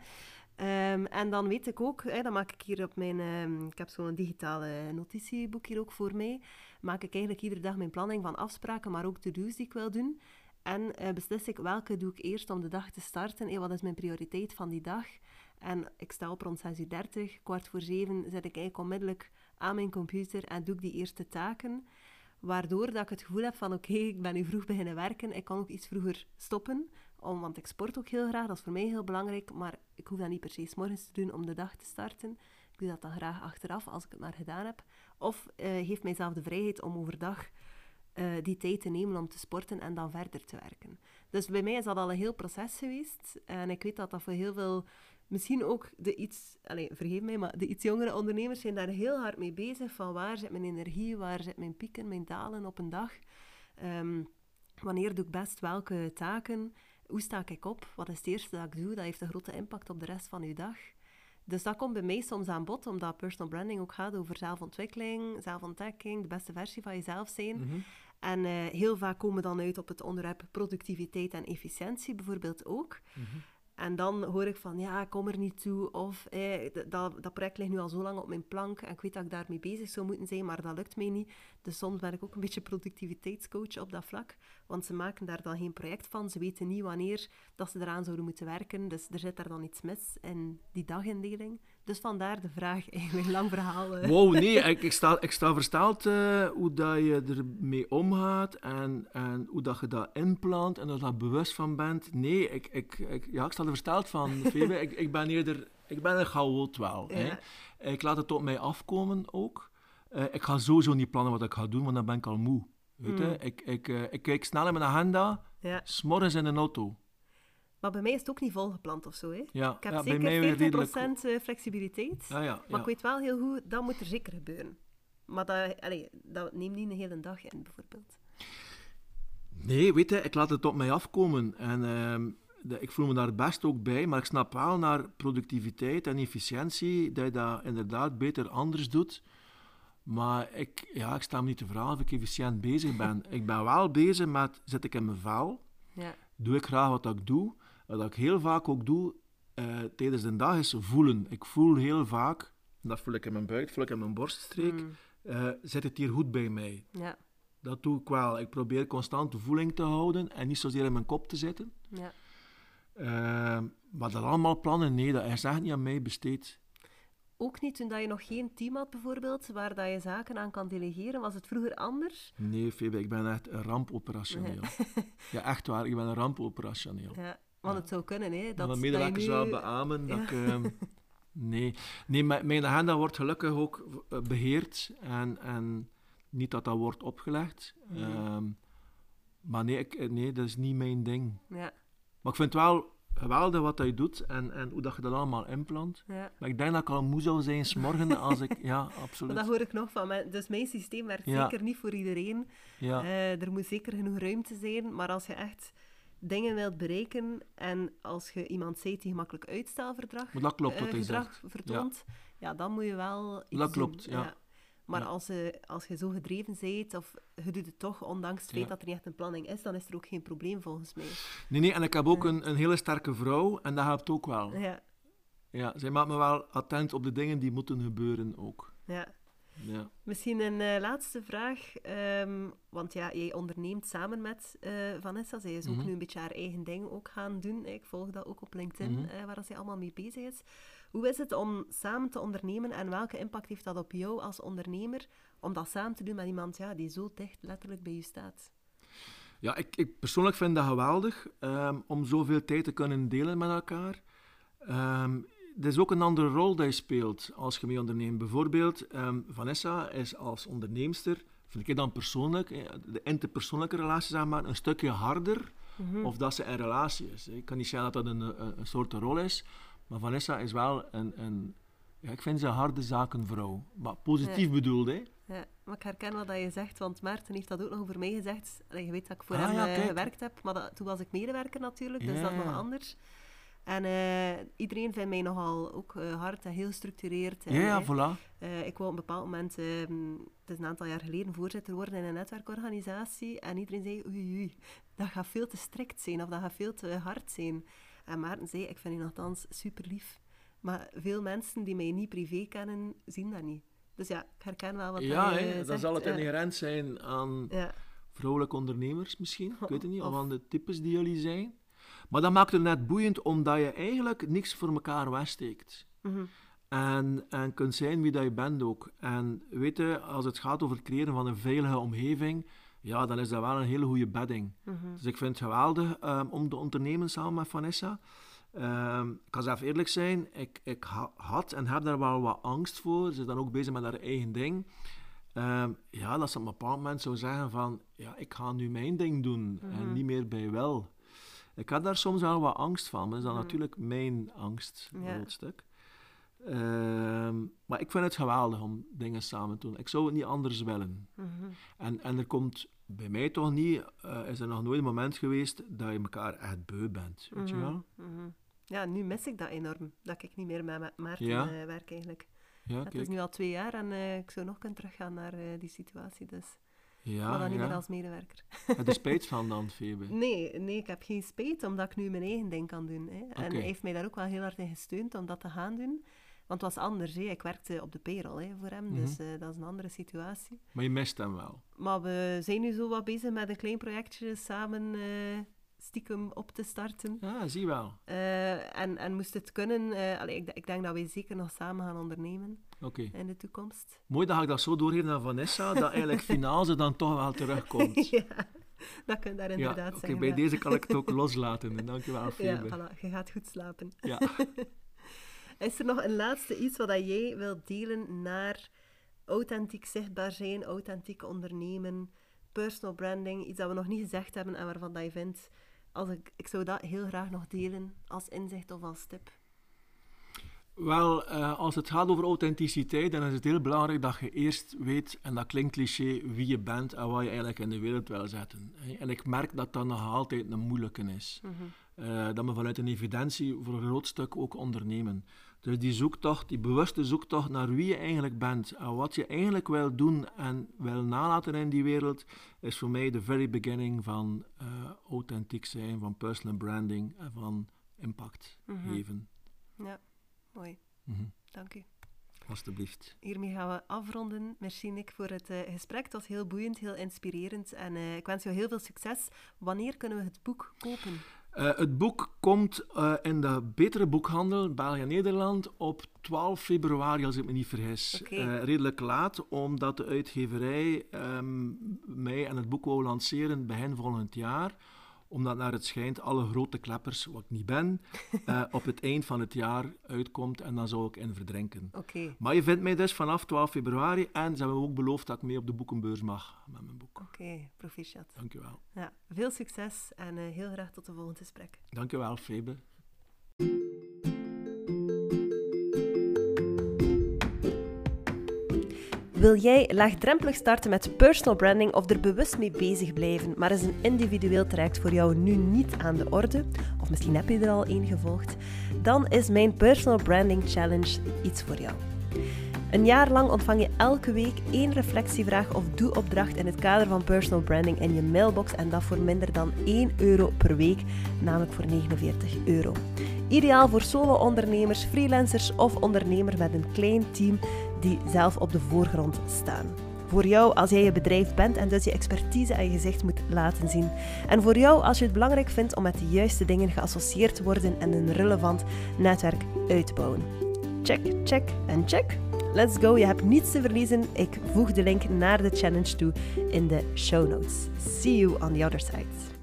Ehm, en dan weet ik ook, hè, dat maak ik hier op mijn... ehm, ik heb zo'n digitale notitieboek hier ook voor mij. Maak ik eigenlijk iedere dag mijn planning van afspraken, maar ook to-do's die ik wil doen. En eh, beslis ik welke doe ik eerst om de dag te starten. Hé, wat is mijn prioriteit van die dag? En ik sta op rond 6.30 uur, kwart voor zeven zet ik eigenlijk onmiddellijk aan mijn computer en doe ik die eerste taken. Waardoor dat ik het gevoel heb van oké, ik ben nu vroeg beginnen werken. Ik kan ook iets vroeger stoppen, want ik sport ook heel graag. Dat is voor mij heel belangrijk, maar ik hoef dat niet per se 's morgens te doen om de dag te starten. Ik doe dat dan graag achteraf, als ik het maar gedaan heb. Of eh geef mijzelf de vrijheid om overdag eh, die tijd te nemen om te sporten en dan verder te werken. Dus bij mij is dat al een heel proces geweest. En ik weet dat dat voor heel veel, misschien ook de iets, allez, vergeef mij, maar de iets jongere ondernemers zijn daar heel hard mee bezig. Van waar zit mijn energie, waar zit mijn pieken, mijn dalen op een dag? Ehm, wanneer doe ik best welke taken? Hoe sta ik op? Wat is het eerste dat ik doe? Dat heeft een grote impact op de rest van uw dag. Dus dat komt bij mij soms aan bod, omdat personal branding ook gaat over zelfontwikkeling, zelfontdekking, de beste versie van jezelf zijn. Mhm. En eh, heel vaak komen we dan uit op het onderwerp productiviteit en efficiëntie bijvoorbeeld ook. Mhm. En dan hoor ik van, ja, ik kom er niet toe. Of, eh, dat, dat project ligt nu al zo lang op mijn plank en ik weet dat ik daarmee bezig zou moeten zijn, maar dat lukt mij niet. Dus soms ben ik ook een beetje productiviteitscoach op dat vlak. Want ze maken daar dan geen project van. Ze weten niet wanneer dat ze eraan zouden moeten werken. Dus er zit daar dan iets mis in die dagindeling. Dus vandaar de vraag, eigenlijk lang verhaal. Wow, nee, ik, ik, sta, ik sta versteld eh, hoe dat je ermee omgaat en, en hoe dat je dat inplant en dat je daar bewust van bent. Nee, ik, ik, ik, ja, ik sta er versteld van, Febe. ik, ik ben eerder, ik ben een chaot wel. Hè. Ik laat het op mij afkomen ook. Eh, ik ga sowieso niet plannen wat ik ga doen, want dan ben ik al moe. Weet je? Mm. Ik, ik, eh, ik kijk snel in mijn agenda, Ja. in een auto. Maar bij mij is het ook niet volgepland of zo. Hè? Ja, Ik heb ja, zeker weer 40% redelijk... eh, flexibiliteit. Ja, ja, Maar ik weet wel heel goed, dat moet er zeker gebeuren. Maar dat, allee, dat neemt niet een hele dag in, bijvoorbeeld. Nee, weet je, ik laat het op mij afkomen. En ehm, de- ik voel me daar best ook bij, maar ik snap wel naar productiviteit en efficiëntie dat je dat inderdaad beter anders doet. Maar ik, ja, ik sta me niet te vragen of ik efficiënt bezig ben. ik ben wel bezig met, zit ik in mijn vel? Ja. Doe ik graag wat ik doe? Wat ik heel vaak ook doe eh, tijdens de dag is voelen. Ik voel heel vaak, dat voel ik in mijn buik, voel ik in mijn borststreek, Mm, eh, zit het hier goed bij mij? ja, Dat doe ik wel. Ik probeer constant voeling te houden en niet zozeer in mijn kop te zitten. ja. Eh, maar dat allemaal plannen, nee, dat is echt niet aan mij besteed. Ook niet toen dat je nog geen team had, bijvoorbeeld, waar dat je zaken aan kan delegeren. Was het vroeger anders? Nee, Febe, ik ben echt een rampoperationeel. Ja, echt waar, ik ben een rampoperationeel. Ja, want het zou kunnen, hè. Dat, Dat wel nu... beamen dat ik... nee, nee mijn, mijn agenda wordt gelukkig ook eh, beheerd en, en niet dat dat wordt opgelegd. Mhm. Ehm, maar nee, ik, nee, dat is niet mijn ding. Ja, Maar ik vind het wel geweldig wat hij doet en, en hoe dat je dat allemaal inplant. ja. Maar ik denk dat ik al moe zou zijn s'morgen als ik... Ja, absoluut. dat hoor ik nog van. Dus mijn systeem werkt Ja. zeker niet voor iedereen. Ja, Eh, er moet zeker genoeg ruimte zijn. Maar als je echt dingen wilt bereiken en als je iemand ziet die gemakkelijk uitstelverdrag maar dat klopt eh, gedrag vertoont, ja. dan moet je wel iets Dat klopt, doen. ja. Maar Ja. Als, je, als je zo gedreven bent, of je doet het toch, ondanks het feit Ja. dat er niet echt een planning is, dan is er ook geen probleem volgens mij. Nee, nee, en ik heb ook een, een hele sterke vrouw en dat helpt ook wel. Ja, Ja, zij maakt me wel attent op de dingen die moeten gebeuren ook. ja. Ja. Misschien een eh, laatste vraag. ehm, want ja, jij onderneemt samen met eh, Vanessa. Zij is ook Mhm. nu een beetje haar eigen ding ook gaan doen. Ik volg dat ook op LinkedIn, Mhm. eh, waar zij allemaal mee bezig is. Hoe is het om samen te ondernemen en welke impact heeft dat op jou als ondernemer om dat samen te doen met iemand ja, die zo dicht letterlijk bij je staat? Ja, ik, ik persoonlijk vind dat geweldig ehm, om zoveel tijd te kunnen delen met elkaar. Ehm er is ook een andere rol die je speelt als je mee onderneemt. Bijvoorbeeld, ehm, Vanessa is als onderneemster, vind ik dan persoonlijk, eh, de interpersoonlijke relatie zeg maar, een stukje harder Mhm. of dat ze in relatie is. Ik kan niet zeggen dat dat een, een, een soort rol is, maar Vanessa is wel een, een ja, ik vind ze een harde zakenvrouw. Maar positief bedoeld, hè. Ja, maar ik herken wat je zegt, want Maarten heeft dat ook nog over mij gezegd. Je weet dat ik voor Ah, hem ja, eh, gewerkt heb, maar dat, toen was ik medewerker natuurlijk, dus dat is nog anders. En eh, iedereen vindt mij nogal ook eh, hard en heel gestructureerd. En, Ja, ja, eh, voilà. ik wou op een bepaald moment, ehm, het is een aantal jaar geleden, voorzitter worden in een netwerkorganisatie. En iedereen zei, oei, oei, dat gaat veel te strikt zijn of dat gaat veel te hard zijn. En Maarten zei, ik vind u nogthans super lief. Maar veel mensen die mij niet privé kennen, zien dat niet. Dus ja, ik herken wel wat Ja, hij, dan zegt. zal het Ja. inherent zijn aan Ja, vrouwelijke ondernemers misschien. Ik weet het niet, of, Of- aan de types die jullie zijn. Maar dat maakt het net boeiend, omdat je eigenlijk niks voor elkaar wegsteekt. mhm, En, en kunt zijn wie dat je bent ook. En weet je, als het gaat over het creëren van een veilige omgeving, ja, dan is dat wel een hele goede bedding. mhm. Dus ik vind het geweldig ehm, om te ondernemen samen met Vanessa. Ehm, ik kan zelf eerlijk zijn, ik, ik ha- had en heb daar wel wat angst voor. Ze is dan ook bezig met haar eigen ding. Ehm, ja, dat ze op een bepaald moment zou zeggen van, ja, ik ga nu mijn ding doen en Mhm. niet meer bij wel. Ik had daar soms wel wat angst van, maar dat is dan Mhm. natuurlijk mijn angst, een Ja. stuk. Ehm, maar ik vind het geweldig om dingen samen te doen. Ik zou het niet anders willen. Mhm. En, en er komt bij mij toch niet, eh, is er nog nooit een moment geweest dat je elkaar echt beu bent. Weet je Mhm, wel? mhm. Ja, nu mis ik dat enorm. Dat ik niet meer met Ma- Maarten Ja? eh, werk eigenlijk. Ja, het is nu al twee jaar en eh, ik zou nog kunnen teruggaan naar die situatie. Dus. Maar Ja, dan niet meer als medewerker. Heb je spijt van dan, Febe? Nee, nee, ik heb geen spijt, omdat ik nu mijn eigen ding kan doen. Hè. En hij heeft mij daar ook wel heel hard in gesteund om dat te gaan doen. Want het was anders. Hè. Ik werkte op de payroll hè, voor hem, dus Mhm. eh, dat is een andere situatie. Maar je mist hem wel. Maar we zijn nu zo wat bezig met een klein projectje samen eh, stiekem op te starten. Ja, zie wel. Eh, en, en moest het kunnen, allee, ik, ik denk dat wij zeker nog samen gaan ondernemen Oké. in de toekomst. Mooi dat ik dat zo doorgeef naar Vanessa, dat eigenlijk finaal ze dan toch wel terugkomt. ja, dat je daar Ja, inderdaad oké, zeggen. bij ja. deze kan ik het ook loslaten. Dankjewel, Ja, Febe. voilà, je gaat goed slapen. Ja. Is er nog een laatste iets wat jij wilt delen naar authentiek zichtbaar zijn, authentiek ondernemen, personal branding, iets dat we nog niet gezegd hebben en waarvan dat je vindt als ik, ik zou dat heel graag nog delen als inzicht of als tip. Wel, uh, als het gaat over authenticiteit, dan is het heel belangrijk dat je eerst weet, en dat klinkt cliché, wie je bent en wat je eigenlijk in de wereld wil zetten. En ik merk dat dat nog altijd een moeilijke is. Mm -hmm. dat we vanuit een evidentie voor een groot stuk ook ondernemen. Dus die zoektocht, die bewuste zoektocht naar wie je eigenlijk bent en wat je eigenlijk wil doen en wil nalaten in die wereld, is voor mij de very beginning van uh, authentiek zijn, van personal branding en van impact mm -hmm. geven. Ja. Mooi. Mm -hmm. Dank u. Alsjeblieft. Hiermee gaan we afronden. Merci Nick voor het uh, gesprek. Het was heel boeiend, heel inspirerend. En uh, ik wens jou heel veel succes. Wanneer kunnen we het boek kopen? Uh, het boek komt in de betere boekhandel België-Nederland op 12 februari, als ik me niet vergis. Okay. redelijk laat, omdat de uitgeverij um, mij en het boek wou lanceren begin volgend jaar omdat naar het schijnt alle grote kleppers, wat ik niet ben, uh, op het eind van het jaar uitkomt en dan zou ik in verdrinken. Okay. Maar je vindt mij dus vanaf 12 februari en ze hebben ook beloofd dat ik mee op de boekenbeurs mag met mijn boek. Oké, okay, proficiat. Dankjewel. Ja, veel succes en uh, heel graag tot de volgende gesprek. Dankjewel, Febe. Wil jij laagdrempelig starten met personal branding of er bewust mee bezig blijven, maar is een individueel traject voor jou nu niet aan de orde, of misschien heb je er al één gevolgd, dan is mijn Personal Branding Challenge iets voor jou. Een jaar lang ontvang je elke week één reflectievraag of doe-opdracht in het kader van personal branding in je mailbox en dat voor minder dan 1 euro per week, namelijk voor 49 euro. Ideaal voor solo-ondernemers, freelancers of ondernemers met een klein team die zelf op de voorgrond staan. Voor jou als jij je bedrijf bent en dus je expertise en je gezicht moet laten zien. En voor jou als je het belangrijk vindt om met de juiste dingen geassocieerd te worden en een relevant netwerk uit te bouwen. Check, check en check. Let's go, je hebt niets te verliezen. Ik voeg de link naar de challenge toe in de show notes. See you on the other side.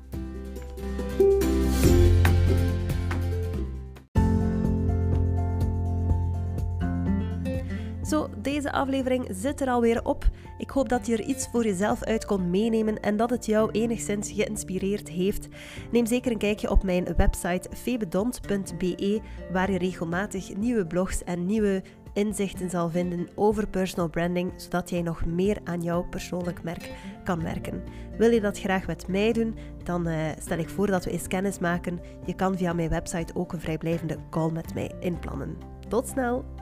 Zo, deze aflevering zit er alweer op. Ik hoop dat je er iets voor jezelf uit kon meenemen en dat het jou enigszins geïnspireerd heeft. Neem zeker een kijkje op mijn website febedont.be, waar je regelmatig nieuwe blogs en nieuwe inzichten zal vinden over personal branding, zodat jij nog meer aan jouw persoonlijk merk kan werken. Wil je dat graag met mij doen, dan uh, stel ik voor dat we eens kennis maken. Je kan via mijn website ook een vrijblijvende call met mij inplannen. Tot snel!